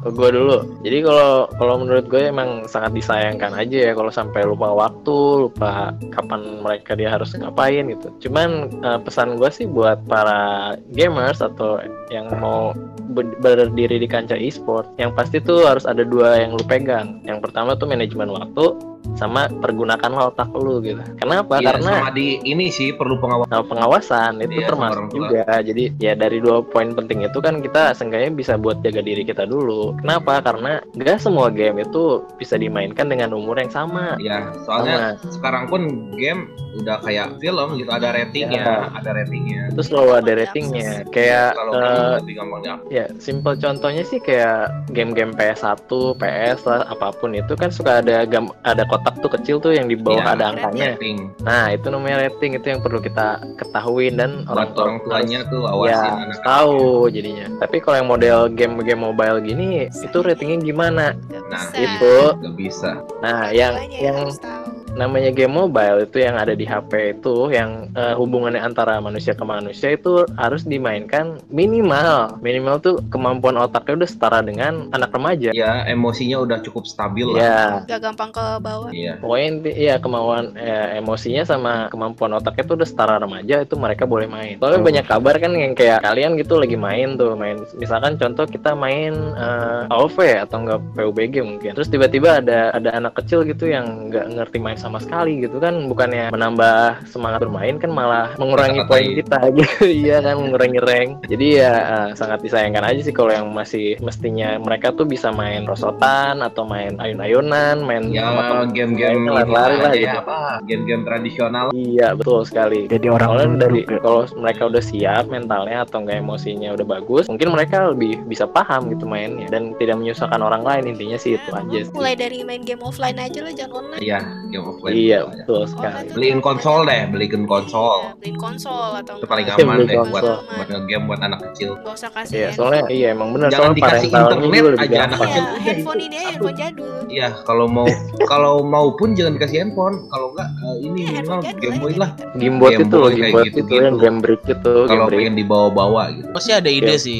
Gue dulu. Jadi kalau kalau menurut gue emang sangat disayangkan aja ya kalau sampai lupa waktu, lupa kapan mereka dia harus ngapain gitu. Cuman eh, pesan gue sih buat para gamers atau yang mau ber- berdiri di kancah e-sport, yang pasti tuh harus ada dua yang lu pegang. Yang pertama tuh manajemen waktu, sama pergunakanlah otak lu gitu. Kenapa? Iya, Karena sama di ini sih perlu pengawasan. Nah, pengawasan itu sama termasuk juga. Jadi ya dari dua poin penting itu kan kita seenggaknya bisa buat jaga diri kita dulu. Kenapa? Karena nggak semua game itu bisa dimainkan dengan umur yang sama. Ya, soalnya Sama. sekarang pun game udah kayak film gitu ada ratingnya, ada ratingnya. Itu selalu ada ratingnya. Kayak Kalau film lebih gampang diakses. ya simple contohnya sih kayak game-game PS1, PS lah apa pun itu kan suka ada gam ada kotak tuh kecil tuh yang di bawah Iya, ada angkanya. rating. Nah, itu namanya rating itu yang perlu kita ketahui dan Buat orang tuanya tuh ya awasin anak tahu jadinya. Tapi kalau yang model game-game mobile gini itu ratingnya gimana? Nah, Bisa. itu. Gak bisa. Nah, yang yang harus tahu. Namanya game mobile itu yang ada di HP itu yang eh, hubungannya antara manusia ke manusia itu harus dimainkan minimal minimal tuh kemampuan otaknya udah setara dengan anak remaja Ya, emosinya udah cukup stabil lah. ya Gak gampang ke bawah. Iya. pokoknya inti ya kemauan eh, emosinya sama kemampuan otaknya tuh udah setara remaja itu mereka boleh main soalnya Oh. banyak kabar kan yang kayak kalian gitu lagi main tuh main misalkan contoh kita main eh, AOV atau enggak PUBG mungkin terus tiba-tiba ada ada anak kecil gitu yang nggak ngerti main sama sekali gitu kan bukannya menambah semangat bermain kan malah mengurangi poin kita gitu iya kan mengurangi rank jadi ya eh, sangat disayangkan aja sih kalau yang masih mestinya mereka tuh bisa main rosotan atau main ayun-ayunan main Ya, sama temen game-game lari-lari lah aja gitu ya, apa? Game-game tradisional. Iya betul sekali. Jadi orang Soalnya dari kalau mereka udah siap mentalnya atau enggak emosinya udah bagus, mungkin mereka lebih bisa paham gitu mainnya dan tidak menyusahkan orang lain intinya sih itu aja. sih. Mulai dari main game offline aja lah, jangan online. Iya, game offline. Iya gitu betul sekali. Online tuh Beliin konsol deh, beliin konsol. Ya, beliin konsol atau Itu paling enggak. aman deh buat konsol. buat ngegame buat anak kecil. Gak usah kasih Iya soalnya iya emang benar Jangan soalnya dikasih internet aja anak kecil. Iya, udah, handphone ini handphone jadul. Iya, kalau mau kalau mau pun jangan dikasih handphone. Kalau enggak eh, ini Iya, minimal Game Boy gitu. lah. Game itu loh, Boy kayak Gamebot itu gitu-gitu. yang game break itu, game Kalau pengen dibawa-bawa gitu. Sih ada ide Iya. sih,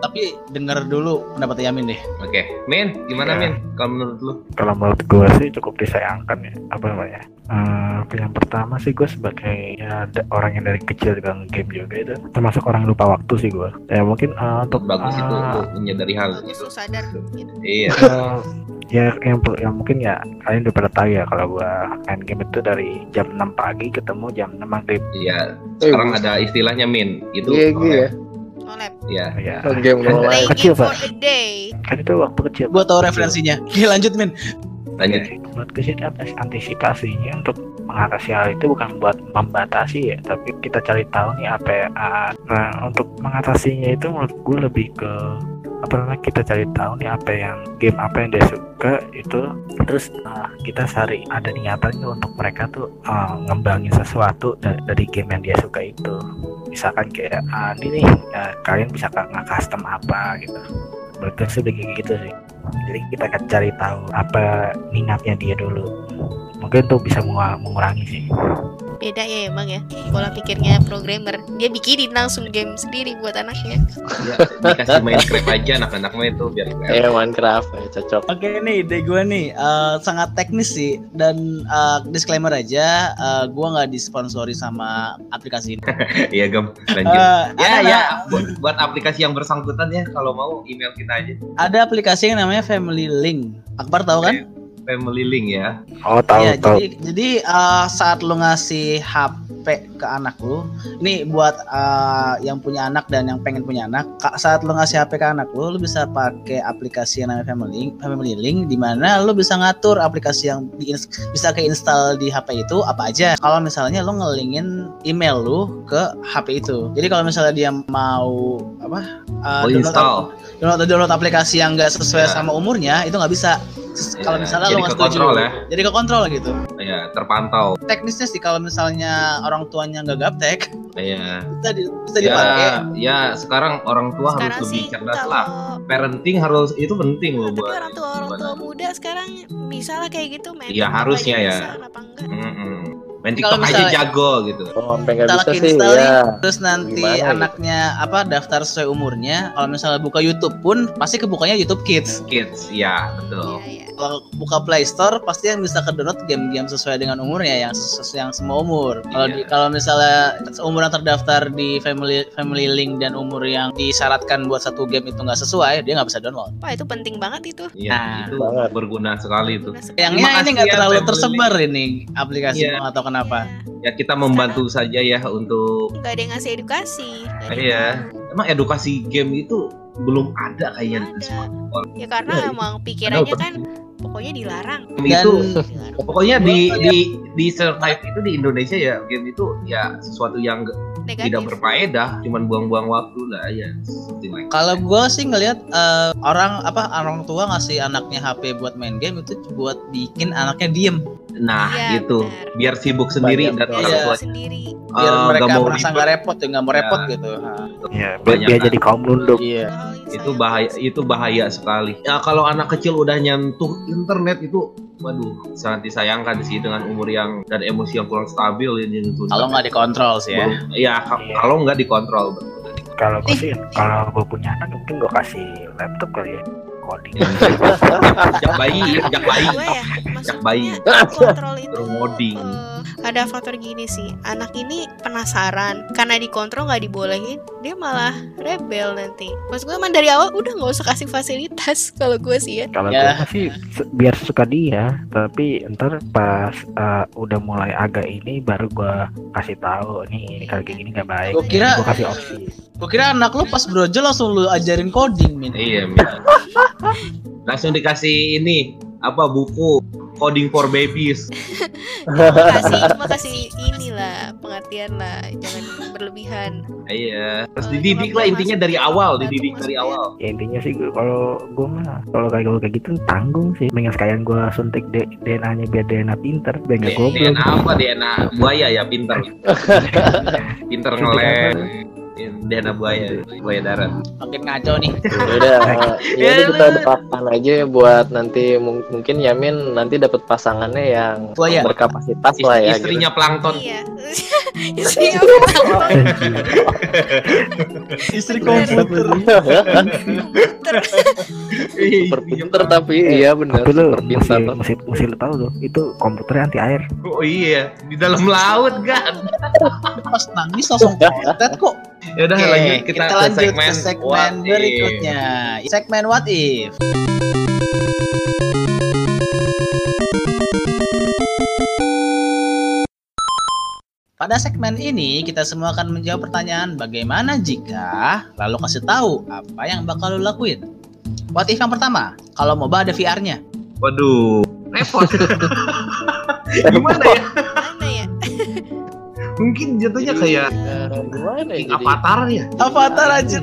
tapi denger dulu pendapat Yamin deh. Oke, Min, gimana Ya. Min? Kalau menurut lu? kalau menurut gue sih cukup disayangkan ya apa namanya Eh, yang pertama sih gue sebagai ya, orang yang dari kecil juga game juga itu termasuk orang lupa waktu sih gue ya mungkin eh, untuk Bagus itu eh, lu menyadari hal itu. sadar gitu. Iya. ya yang yang mungkin ya kalian udah pada tahu ya kalau gue main game itu dari jam 6 pagi ketemu jam 6 maghrib Iya. Sekarang ada istilahnya Min. Itu Iya gitu ya. Nolep. Iya. ya Oh, game Kan-. Play kecil, game for Pak. the day. kan itu waktu kecil Gue tau referensinya. Oke lanjut Min. Lanjut. Sini antis- antisipasinya untuk mengatasi hal itu bukan buat membatasi ya tapi kita cari tahu nih apa ya, ah, nah untuk mengatasinya itu menurut gue lebih ke apa namanya kita cari tahu nih apa yang game apa yang dia suka itu terus ah, kita cari ada niatannya untuk mereka tuh ah, ngembangin sesuatu dari, dari game yang dia suka itu. Misalkan kayak ah, ini nih ya, kalian bisa nggak custom apa? gitu. Gue sih kayak gitu sih jadi kita akan cari tahu apa minatnya dia dulu. Mungkin tuh bisa mengu- mengurangi sih Beda ya emang ya. Pola pikirnya programmer. Dia bikinin langsung game sendiri buat anaknya. Ya, dikasih Minecraft aja anak-anak mah itu biar. Eh Minecraft ya cocok. Oke nih ide gue nih eh, sangat teknis sih dan eh, disclaimer aja eh, gue nggak disponsori sama aplikasi ini. Iya, Gem. Lanjut. Eh, ya, ada- ya. Buat, buat aplikasi yang bersangkutan ya kalau mau email kita aja. Ada aplikasi yang namanya Family Link. Akbar tahu kan? Family Link ya. oh tahu Iya, tahu jadi jadi eh, saat lu ngasih HP ke anak lu, ini buat eh, yang punya anak dan yang pengen punya anak, saat lu ngasih HP ke anak lu, lu bisa pakai aplikasi yang namanya Family Link, Family Link di mana lu bisa ngatur aplikasi yang di, bisa keinstall di HP itu apa aja. Kalau misalnya lu ngelingin email lu ke HP itu. Jadi kalau misalnya dia mau apa? eh, Oh, download install. download download aplikasi yang nggak sesuai Ya. sama umurnya itu nggak bisa. Kalau Ya, misalnya jadi lu nggak setuju, kekontrol ya. jadi ke kontrol gitu. Ya, terpantau. Teknisnya sih kalau misalnya orang tuanya nggak gaptek Iya. bisa di, bisa Ya, dipakai. ya sekarang orang tua Sekarang harus lebih sih cerdas kalau lah. Parenting harus itu penting loh Nah, tapi buat orang tua orang tua muda sekarang bisa lah kayak gitu main Iya, apa harusnya ya. bisa. Main TikTok aja jago gitu. Oh, kita bisa sih installing ya. terus nanti Gimana gitu? anaknya apa daftar sesuai umurnya kalau misalnya buka YouTube pun pasti kebukanya YouTube Kids Kids, ya betul. Iya, iya. kalau buka Play Store pasti yang bisa kedownload game-game sesuai dengan umurnya yang sesuai yang semua umur kalau di kalau misalnya umur yang terdaftar di family family link dan umur yang disyaratkan buat satu game itu nggak sesuai dia nggak bisa download Wah, itu penting banget itu. Iya, Nah. itu Banget. berguna sekali itu. Terima ini nggak ya, terlalu tersebar ini aplikasi nggak tahu kenapa Ya kita membantu saja ya untuk nggak ada yang ngasih edukasi. Iya. emang edukasi game itu belum ada kayaknya di Ada. semua. Ya karena Iya, emang pikirannya kan pokoknya dilarang. Game dan itu Dilarang. pokoknya di di di survive itu di Indonesia ya game itu ya sesuatu yang Negatif. tidak berfaedah, cuman buang-buang waktu lah ya. Like. Kalau gue sih ngelihat eh, orang apa orang tua ngasih anaknya HP buat main game itu buat bikin anaknya diem Nah, Iya, gitu. benar. Biar sibuk sendiri Banyak dan orang Iya. tua sendiri. biar eh, mereka nggak mau merasa nggak repot ya nggak mau Ya. repot gitu. Nah, ya biar Banyak dia kan. jadi kaum nunduk Iya. Yang itu bahaya itu bahaya sekali. Ya kalau anak kecil udah nyentuh internet itu waduh sangat disayangkan sih dengan umur yang dan emosi yang kurang stabil ini nyentuh Kalau nggak dikontrol sih ya. Ya ka- Iya. kalau nggak dikontrol kalau gue sih kalau gue punya anak mungkin gue kasih laptop kali ya coding sejak bayi sejak bayi ya, sejak bayi. kontrol itu ngoding. Ada faktor gini sih anak ini penasaran karena dikontrol nggak dibolehin dia malah rebel nanti maksud gue emang dari awal udah nggak usah kasih fasilitas kalau gue sih ya kalau Ya. gue sih biar suka dia tapi ntar pas uh, udah mulai agak ini baru gue kasih tahu nih ini kayak gini nggak baik Gua kira- gue kasih opsi Gue kira anak lu pas brojol langsung lu ajarin coding, Min. iya Min. langsung dikasih ini apa buku coding for babies. Kasih cuma kasih inilah pengertian lah jangan berlebihan. Iya. Terus Eh, dididik lah intinya dari awal dididik dari awal. ya. Intinya sih kalau gue mah kalau kayak gue kayak gitu tanggung sih. Pengen sekalian gue suntik D- DNA nya biar DNA pinter biar nggak goblok. DNA apa DNA buaya ya pinter. Pinter ngeleng DNA buaya buaya darat Makin ngaco nih. Udah, eh, ya udah kita doakan aja ya buat nanti mung- mungkin Yamin nanti dapat pasangannya yang Buaya. berkapasitas Ist- lah ya. istrinya plankton iya istrinya apa Istri komputer. komputer. pinter tapi iya benar super mesti, mesti lu tahu tuh itu komputernya anti air oh iya di dalam laut kan Pas nangis langsung kontet kok. Ya udah Oke, lanjut kita, kita ke lanjut segmen, ke segmen What If. berikutnya. Segmen What If. Pada segmen ini kita semua akan menjawab pertanyaan bagaimana jika lalu kasih tahu apa yang bakal lo lakuin. What if yang pertama, kalau MOBA ada VR-nya. waduh repot gimana ya mana ya mungkin jatuhnya kayak Eh, gimana ya King jadi? Avatar ya Avatar aja.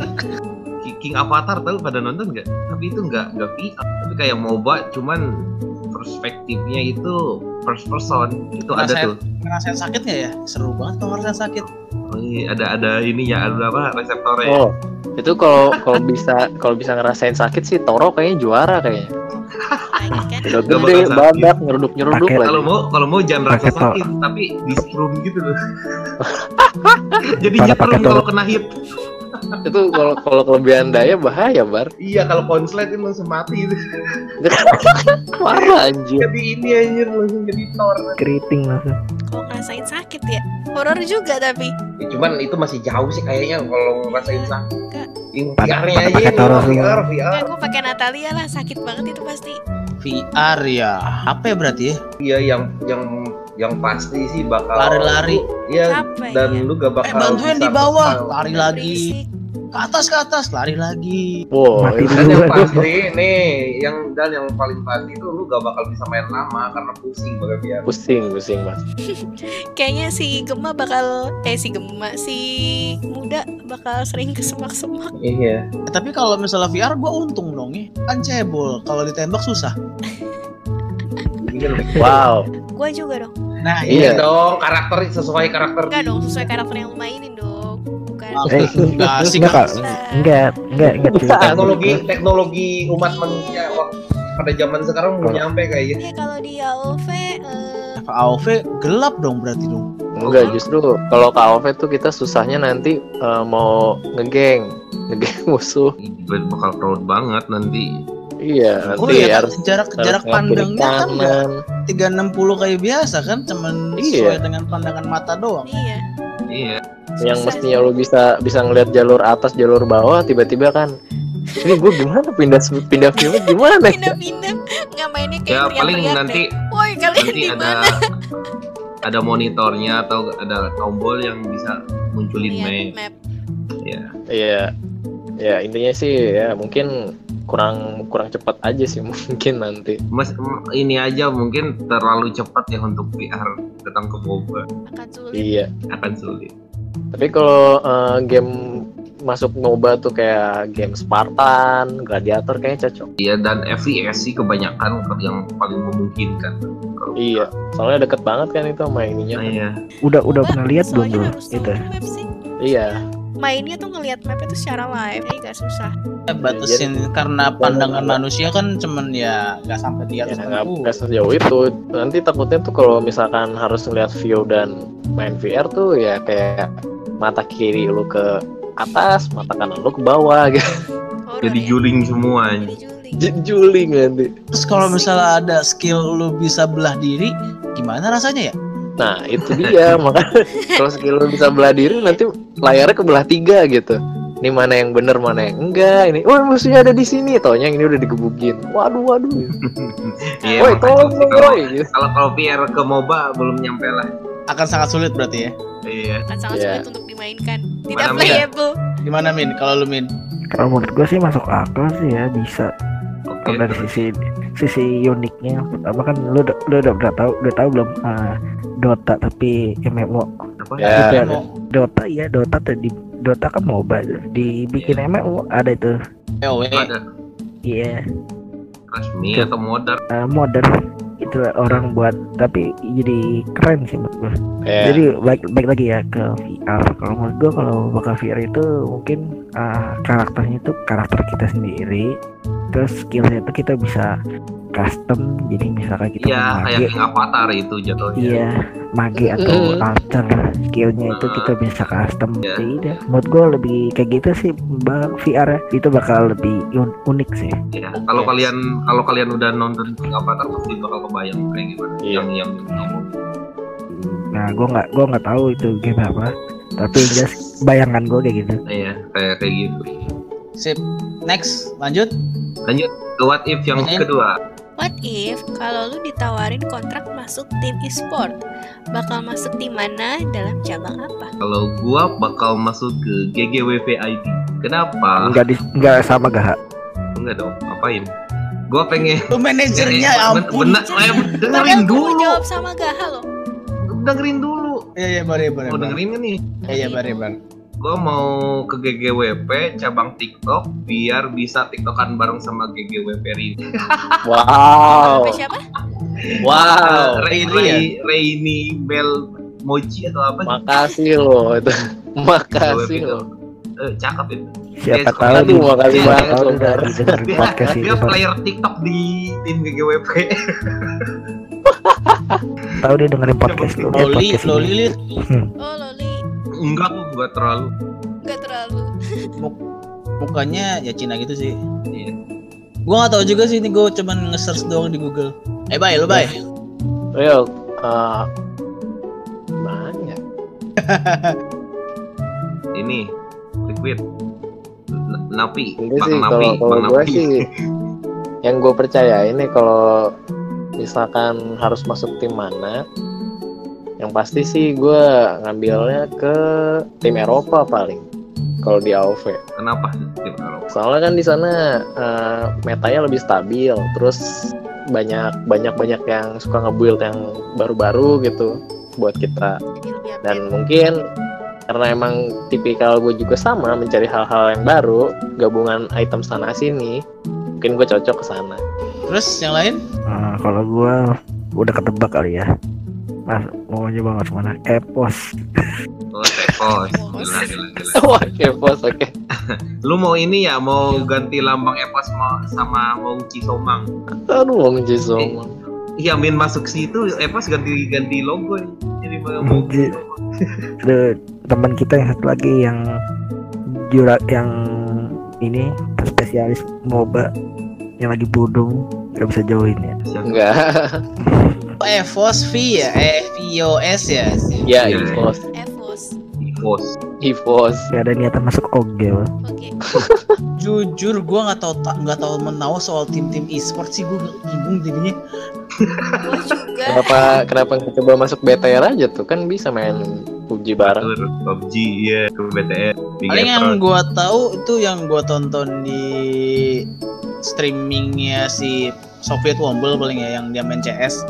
King- King Avatar tahu pada nonton nggak tapi itu nggak nggak VR tapi kayak MOBA cuman perspektifnya itu first person itu ada tuh Ngerasain sakit nggak ya? Seru banget kalau ngerasain sakit. Oh, iya, ada ada ininya ada apa reseptornya Oh, itu kalau kalau bisa kalau bisa ngerasain sakit sih Toro kayaknya juara kayaknya. Kan gede, badak, nyeruduk nyeruduk lagi. kalau mau kalau mau jangan rasa sakit tapi di gitu loh. Jadi nyetrum kalau kena hit Itu kalau kalau kelebihan daya bahaya, Bar. iya kalau konslet itu langsung mati itu Wah, anjir. jadi ini anjir langsung jadi tor keriting langsung kalau ngerasain sakit ya horor juga tapi Ya, cuman itu masih jauh sih kayaknya kalau ngerasain sakit VR-nya aja VR semua. VR aku pakai Natalia lah sakit banget itu pasti VR ya. Apa ya berarti ya? iya yang yang yang pasti sih bakal Lari-lari. iya dan ya lu gak bakal Eh bantuin bisa di bawah, kepal. lari lagi. Ke atas ke atas, lari lagi. Wow, Mati itu dan yang pasti nih yang dan yang paling pasti itu lu gak bakal bisa main lama karena pusing pakai VR pusing, pusing, Mas. kayaknya si Gemma bakal eh si Gemma si muda bakal sering kesemak-semak iya Eh, tapi kalau misalnya VR gua untung dong ya. Kan cebol, kalau ditembak susah. Wow. gua juga dong Nah, iya Iya. dong karakter sesuai karakter enggak dong sesuai karakter yang mainin dong bukan eh enggak enggak enggak enggak teknologi teknologi umat manusia waktu pada zaman sekarang belum nyampe kayaknya ya kalau di AOV eh, AOV gelap dong berarti dong. Enggak, justru kalau KOV tuh kita susahnya nanti eh, mau ngegeng, ngegeng musuh. Ini bakal crowd banget nanti. Iya, Oh iya, harus jarak harus jarak pandangnya kan nggak kanan. 360 kayak biasa kan, cuman Iya. sesuai dengan pandangan mata doang. Iya. Iya. yang Susah mestinya lu bisa bisa ngelihat jalur atas jalur bawah tiba-tiba kan ini gue gimana pindah pindah view gimana ya? Pindah-pindah. Nggak mainnya kayak Ya paling nanti deh. Woi kalian nanti di ada mana? ada monitornya atau ada tombol yang bisa munculin Lihat map. map. Ya. Iya ya intinya sih ya mungkin kurang kurang cepat aja sih mungkin nanti Mas ini aja mungkin terlalu cepat ya untuk VR datang ke MOBA Akan sulit. iya akan sulit. tapi kalau eh, game masuk MOBA tuh kayak game Spartan, Gladiator kayaknya cocok. Iya dan FPS sih kebanyakan yang paling memungkinkan. Kalau Iya, soalnya deket banget kan itu sama ininya. Nah, iya. Udah udah Mbak, pernah lihat belum itu? Iya, Mainnya tuh ngelihat map itu secara live, jadi gak susah. Ya, batasin karena pandangan manusia kan cuman ya nggak sampai ya, 360. nggak nggak sejauh itu. Nanti takutnya tuh kalau misalkan harus ngeliat view dan main VR tuh ya kayak mata kiri lu ke atas, mata kanan lu ke bawah gitu. Horor Jadi ya. juling semua. Jadi Juling nanti. Terus kalau misalnya ada skill lu bisa belah diri, gimana rasanya ya? Nah itu dia makanya kalau skill lu bisa belah diri nanti layarnya ke belah tiga gitu. Ini mana yang bener mana yang enggak ini. Wah musuhnya ada di sini. Taunya yang ini udah digebukin. Waduh waduh. Iya. Woi tolong dong kalau woi. Gitu. kalau kalau VR ke MOBA belum nyampe lah. Akan sangat sulit berarti ya. Iya. Akan sangat Iya. sulit untuk dimainkan. Tidak playable. Gimana Min? Kalau lu Min? Kalau menurut gue sih masuk akal sih ya bisa. Kalau dari sisi sisi uniknya apa kan lu udah lu udah, udah tahu udah tahu belum ah, Dota tapi MMO Apa? Ya. Ada. Mau Dota ya Dota tadi Dota kan MOBA dibikin MMO ada itu POW. Ada iya resmi atau modern? eh, modern itu orang buat tapi jadi keren sih menurut gue Ya. jadi baik baik lagi ya ke VR kalau menurut gue kalau bakal VR itu mungkin ah, karakternya itu karakter kita sendiri terus skillnya itu kita bisa custom jadi misalkan kita Iya, mau kayak mage yang avatar itu jatuhnya. iya mage atau Mm. alter skillnya itu Ah. kita bisa custom Iya. jadi udah menurut gue lebih kayak gitu sih bang VR ya. itu bakal lebih un- unik sih Ya, kalau kalian kalau kalian udah nonton Avatar pasti bakal kebayang kayak gimana. Iya. Yang yang ngomong. nah gue nggak gue nggak tahu itu game apa tapi just bayangan gue kayak gitu Iya, kayak kayak gitu. Sip. Next, lanjut. Lanjut ke what if yang kedua. What if kalau lu ditawarin kontrak masuk tim e-sport? Bakal masuk tim mana dalam cabang apa? Kalau gua bakal masuk ke GGWP ID. Kenapa? nggak di nggak sama gak Enggak dong, ngapain? Gua pengen Lu manajernya ya ampun. bener, eh, dengerin Padahal gua mau dulu. jawab sama Gaha loh. Dengerin dulu. Iya iya bare bare. Mau dengerin nih? Iya iya bare bare. Gua mau ke GGWP cabang TikTok biar bisa TikTokan bareng sama GGWP Rini. Wow. Siapa? Wow. Ray, Rini ya? Rainy Bell Mochi atau apa? Makasih loh itu. Makasih loh. Eh, cakep itu. siapa Yes, tahu di makasih siapa banget tahu loh, Dia, podcast player TikTok di tim GGWP. tahu dia dengerin podcast lu Loli, Loli Lit. Oh Loli, Enggak tuh, enggak terlalu. nggak terlalu. Mukanya ya Cina gitu sih. Iya. Gua nggak tahu juga sih ini gue cuman nge-search doang di Google. Eh bye lu bye. Real. Uh, mana ya? Ini liquid. N- Napi, Ini Bang sih Napi, kalau kalau Bang gue Napi. sih yang gue percaya ini kalau misalkan harus masuk tim mana yang pasti sih gue ngambilnya ke tim Eropa paling kalau di AOV Kenapa tim Eropa? soalnya kan di sana eh, metanya lebih stabil terus banyak banyak banyak yang suka nge-build yang baru-baru gitu buat kita. Dan mungkin karena emang tipikal gue juga sama mencari hal-hal yang baru gabungan item sana sini mungkin gue cocok ke sana. Terus yang lain? Nah, kalau gua udah ketebak kali ya mas mau nyoba mas mana epos Oh, Tepos. Gila, gila, gila. wah kepos oke Lu mau ini ya, mau ganti lambang Epos mau sama mau Cisomang. aduh wong Jisung Iya Min masuk situ Evos ganti ganti logo ya. Jadi mau. Ada teman kita yang satu lagi yang jura yang ini spesialis MOBA yang lagi bodong nggak bisa join ya. Enggak. Oh, Evos V ya, eh VOS ya. ya, Iya. EVOS. Evos. Evos. EVOS. Nggak ada niatan masuk OGL. Oke. Jujur gue nggak tahu nggak tahu menahu soal tim-tim e-sport sih gue bingung jadinya. Gue juga. Kenapa kenapa nggak coba masuk BTR aja tuh kan bisa main PUBG bareng. PUBG ya ke BTR. Paling yang gue tahu itu yang gue tonton di streamingnya si Soviet Womble paling ya yang dia main CS.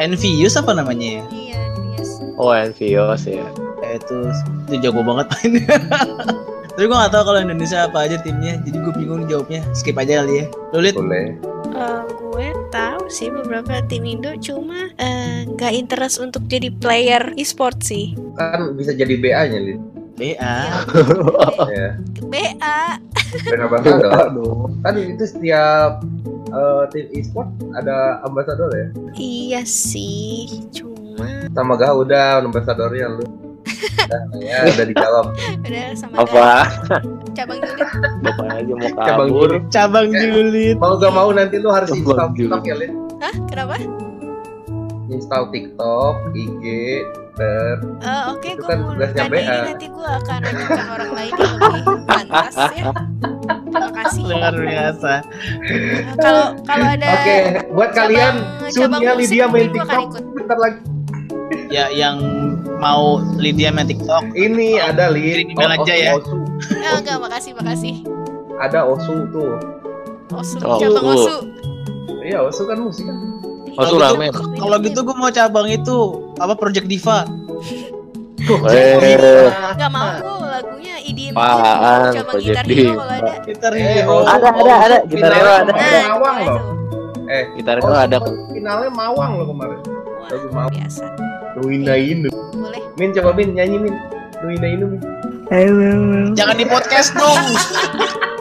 Envious apa namanya ya? Iya. Oh, Envios ya. Ya, itu itu jago banget mainnya. Tapi gue gak tahu kalau Indonesia apa aja timnya, jadi gue bingung jawabnya. Skip aja kali ya. Lu lihat boleh. Eh, gue tahu sih beberapa tim Indo cuma eh, nggak interest untuk jadi player e-sport sih. Kan bisa jadi BA-nya, Lin. BA. Ya. BA. Brand ambassador. kan itu setiap eh, tim e-sport ada ambasador ya. Iya sih, cuma Sama gak udah ambasadornya lu. Ya udah dijawab. udah sama Apa? cabang unit. Bapak aja mau Cabang kabur. julid. Cabang julid. Mau gak mau nanti lu harus Cabang install julid. TikTok ya, Lin. Hah? Kenapa? Install TikTok, IG, Twitter. Eh, Oke, Itu gue kan tugasnya ini BA. nanti gue akan ajukan orang lain yang lebih pantas ya. Terima kasih. Luar biasa. Eh, Kalau kalau ada Oke, buat kalian cabang- Sun cabang ya Lydia main TikTok bentar lagi. Ya yang mau Lydia main TikTok. Ini ada Lin. Kirim email Oh, aja Osu, ya. Osu. Eh, enggak, makasih, makasih. Ada Osu tuh. Osu, Oh, cabang Osu. Osu. Iya, Osu kan musik kan. Oh, Kalau ramen. gitu, kalau gitu gue mau cabang itu apa Project Diva. Eh, Gak mau gue lagunya EDM Apaan, gitar hero Diva. kalau ada. Gitar Eh, Hero. Osu, Ada, ada, Osu. ada. Gitar Hero Finalnya ada. Nah, Mawang loh. Eh, Gitar itu Osu ada. Finalnya Mawang loh kemarin. Lagu mau. biasa. Nuina Inu. Boleh. Min coba Min nyanyi Min. Nuina Inu Min. Eh. Jangan di podcast dong.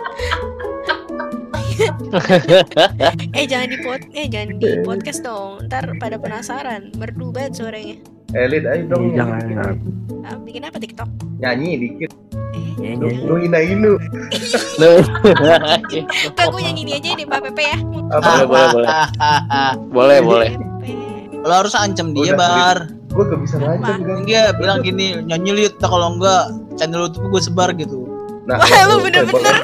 Eh jangan di pod eh jangan di podcast dong. Ntar pada penasaran. Merdu banget suaranya. Eh, Lid, ayo dong. Iya, jangan, jangan. Ah, bikin apa TikTok? Nyanyi dikit. Eh, Nyanyi, nyanyi. Nuina Inu. Kak gue nyanyi ini aja deh Pak Pepe ya. Apa? Boleh, boleh, boleh. Boleh, boleh. Lo harus ancam dia, Udah, Bar. Gue gak bisa ngancam kan. Dia bilang gini, nyanyi liut, kalau enggak channel YouTube gue sebar gitu. Nah, Wah, lu bener-bener.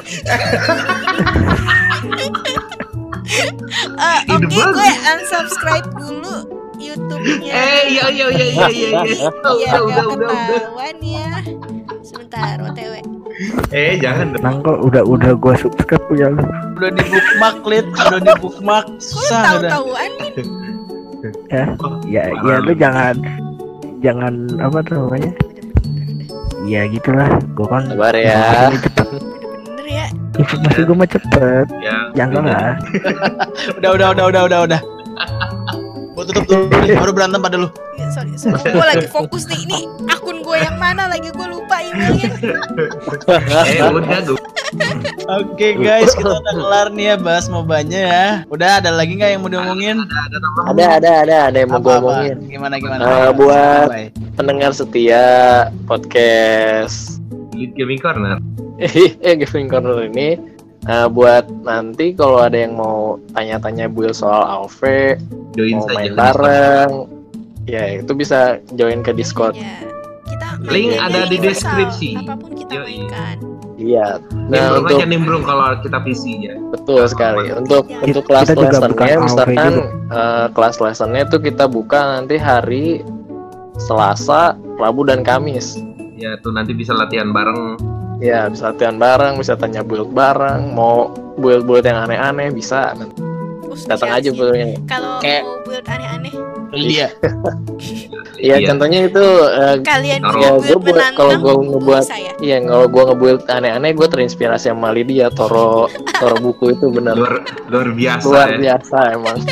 Eh, Ide Oke, bagus. gue unsubscribe dulu YouTube-nya. Eh, iya iya iya iya iya iya. Udah udah udah udah. ketahuan ya. Sebentar, OTW. Eh, jangan dong. Nang kok udah udah gua subscribe punya lu. Udah di bookmark, Lid. Udah di bookmark. Kok tahu-tahuan nih? Ya, ya, ya lu jangan jangan apa tuh namanya? Ya gitulah, gua kan Sabar ya. Bener-bener ya. Informasi gua mah cepet. Ya. Jangan lah. Udah, udah, udah, udah, udah, udah. Gue tutup dulu, baru berantem pada lu. Sorry, sorry. gue lagi fokus nih. Ini akun gue yang mana lagi gue lupa emailnya. Eh, udah gue. Oke guys, kita udah kelar nih ya bahas mobanya ya. Udah ada lagi nggak yang mau diomongin? Ada, ada, ada, ada yang mau gue omongin. Gimana gimana? Eh, Ayo, buat- sampai. Pendengar setia podcast Lead Gaming Corner. eh Gaming Corner ini eh, buat nanti kalau ada yang mau tanya-tanya build soal AoV, Join mau saja. main bareng, ya itu bisa join ke Discord. Ya. Kita Link ada di deskripsi. Apa pun kita Yoi. mainkan. Iya. Nah Nimbrung untuk aja nimbrung kalau kita PC ya. betul sekali. Untuk Kita- untuk kita kelas lessonnya misalkan eh, kelas lessonnya itu kita buka nanti hari Selasa, Rabu dan Kamis. Ya tuh nanti bisa latihan bareng. Ya bisa latihan bareng, bisa tanya build bareng, mau build-build yang aneh-aneh bisa. Nanti datang aja buildnya. Kalau Kayak- mau build aneh-aneh. Iya, Iya. contohnya itu eh, kalian Ya, gua buat- kalau gua gua ngebuat- ya. Iya, kalau gua ngebuild aneh-aneh, gue terinspirasi sama Lydia, Toro, Toro buku itu bener Luar luar biasa luar ya. biasa emang.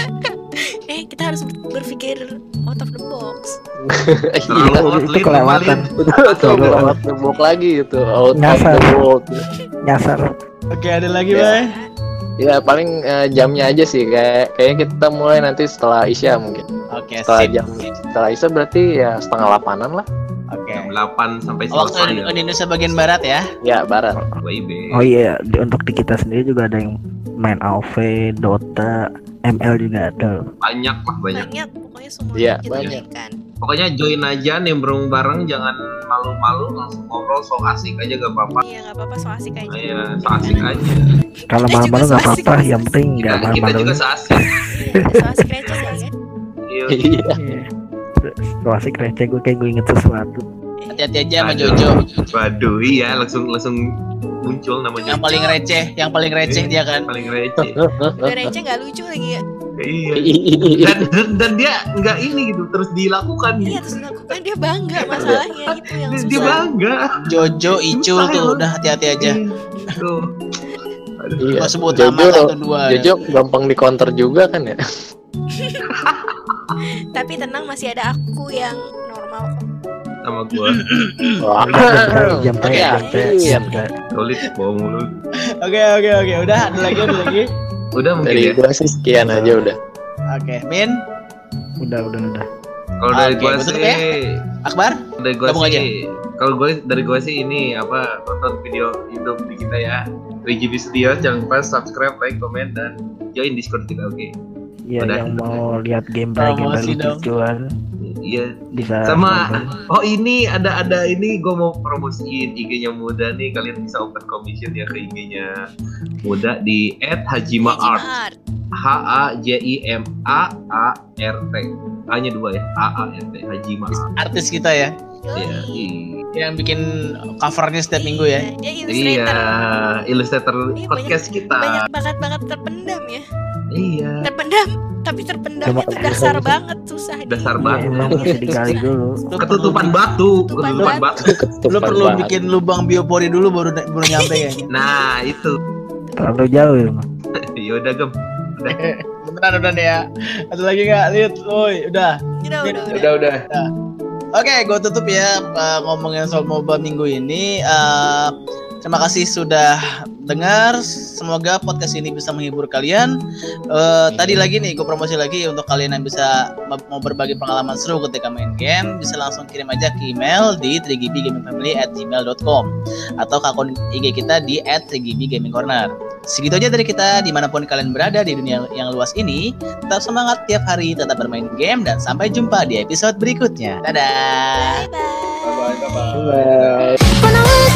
Eh, kita harus berpikir out of the box. Terlalu Iya, itu kelewatan. Itu the box lagi gitu, out of Nyasar. the box. Nyasar. Oke, ada lagi, Ya. Bay. Ya paling eh, jamnya aja sih kayak kayaknya kita mulai nanti setelah Isya mungkin. Oke, Setelah sip. jam setelah Isya berarti ya setengah delapanan lah. Oke. Jam 8 sampai Waktu selesai di ya. di Indonesia bagian barat ya. Ya barat. WIB. Oh iya, di- untuk di kita sendiri juga ada yang main AoV, Dota, ML juga ada. Banyak lah banyak. Banyak, pokoknya semua kita banyak. joinkan. Pokoknya join aja nimbrung bareng jangan malu-malu langsung ngobrol so asik aja gak apa-apa. Iya, nggak apa-apa so asik aja. Iya, so asik aja. Kalau malu-malu asik. apa-apa, yang penting nggak Kita, kita malu-malu. juga so asik. So asik receh ya kan? Iya. Iya. Iya. Asik receh gue kayak gue inget sesuatu. Hati-hati aja sama Aduh. Jojo. Waduh, iya langsung langsung muncul namanya. Yang paling receh, yang paling receh dia kan. paling receh. Udah receh nggak lucu lagi ya. iya. Iya. Dan, dan dan dia nggak ini gitu terus dilakukan. Iya, terus dilakukan dia bangga masalahnya itu yang Dia, susah. dia bangga. Jojo, Icul tuh udah hati-hati aja. Iya. Gua sebut Jojo, nama satu dua. ya. Jojo gampang di counter juga kan ya. Tapi tenang masih ada aku yang normal kok. sama gua. Jam Oke, jam jam Solid bawa mulut. Oke, oke, oke. Udah, ada lagi, ada lagi. Udah mungkin Dari ya. gua sih sekian aja udah. Oke, Min, Udah, udah, udah. Kalau dari gua sih, ya. Akbar. dari gua sih, kalau gua dari gua sih ini apa nonton video YouTube di kita ya. 3GB Studio jangan lupa subscribe, like, comment dan join Discord kita oke. Iya, Udah. yang mau lihat gameplay gameplay dong. lucuan Iya. bisa Sama nonton. oh ini ada ada ini gue mau promosiin IG-nya Muda nih kalian bisa open commission ya ke IG-nya Muda di @hajima_art Art. H A J I M A A R T A-nya dua ya A A R T Hajima Art. Artis kita ya. Iya. Yoi. i- Yang bikin covernya setiap minggu ya. Iya, Dia Iya, illustrator. ilustrator Iya, podcast kita. Banyak bakat-bakat terpendam ya. Iya. Terpendam, tapi terpendamnya Cuma- tuh dasar banget susah. Dasar Iya, banget. emang digali dulu Lu Ketutupan batu, Ketutupan batu. batu. Lu perlu banget. bikin lubang biopori dulu baru baru nyampe ya. Nah, itu. terlalu jauh ya. Yaudah, Gem. Beneran udah deh ya. Ada lagi nggak? Lihat, woi, udah. Udah, udah, udah. Udah, udah. Oke, gue tutup ya uh, ngomongin soal MOBA minggu ini. Uh, terima kasih sudah dengar. Semoga podcast ini bisa menghibur kalian. Uh, tadi lagi nih, gue promosi lagi untuk kalian yang bisa ma- mau berbagi pengalaman seru ketika main game, bisa langsung kirim aja ke email di 3gbgamingfamily@gmail.com atau ke akun IG kita di @3gbgamingcorner. Segitu aja dari kita, di mana pun kalian berada di dunia yang luas ini, tetap semangat tiap hari, tetap bermain game, dan sampai jumpa di episode berikutnya. Dadah! Bye-bye! Bye-bye! Bye-bye.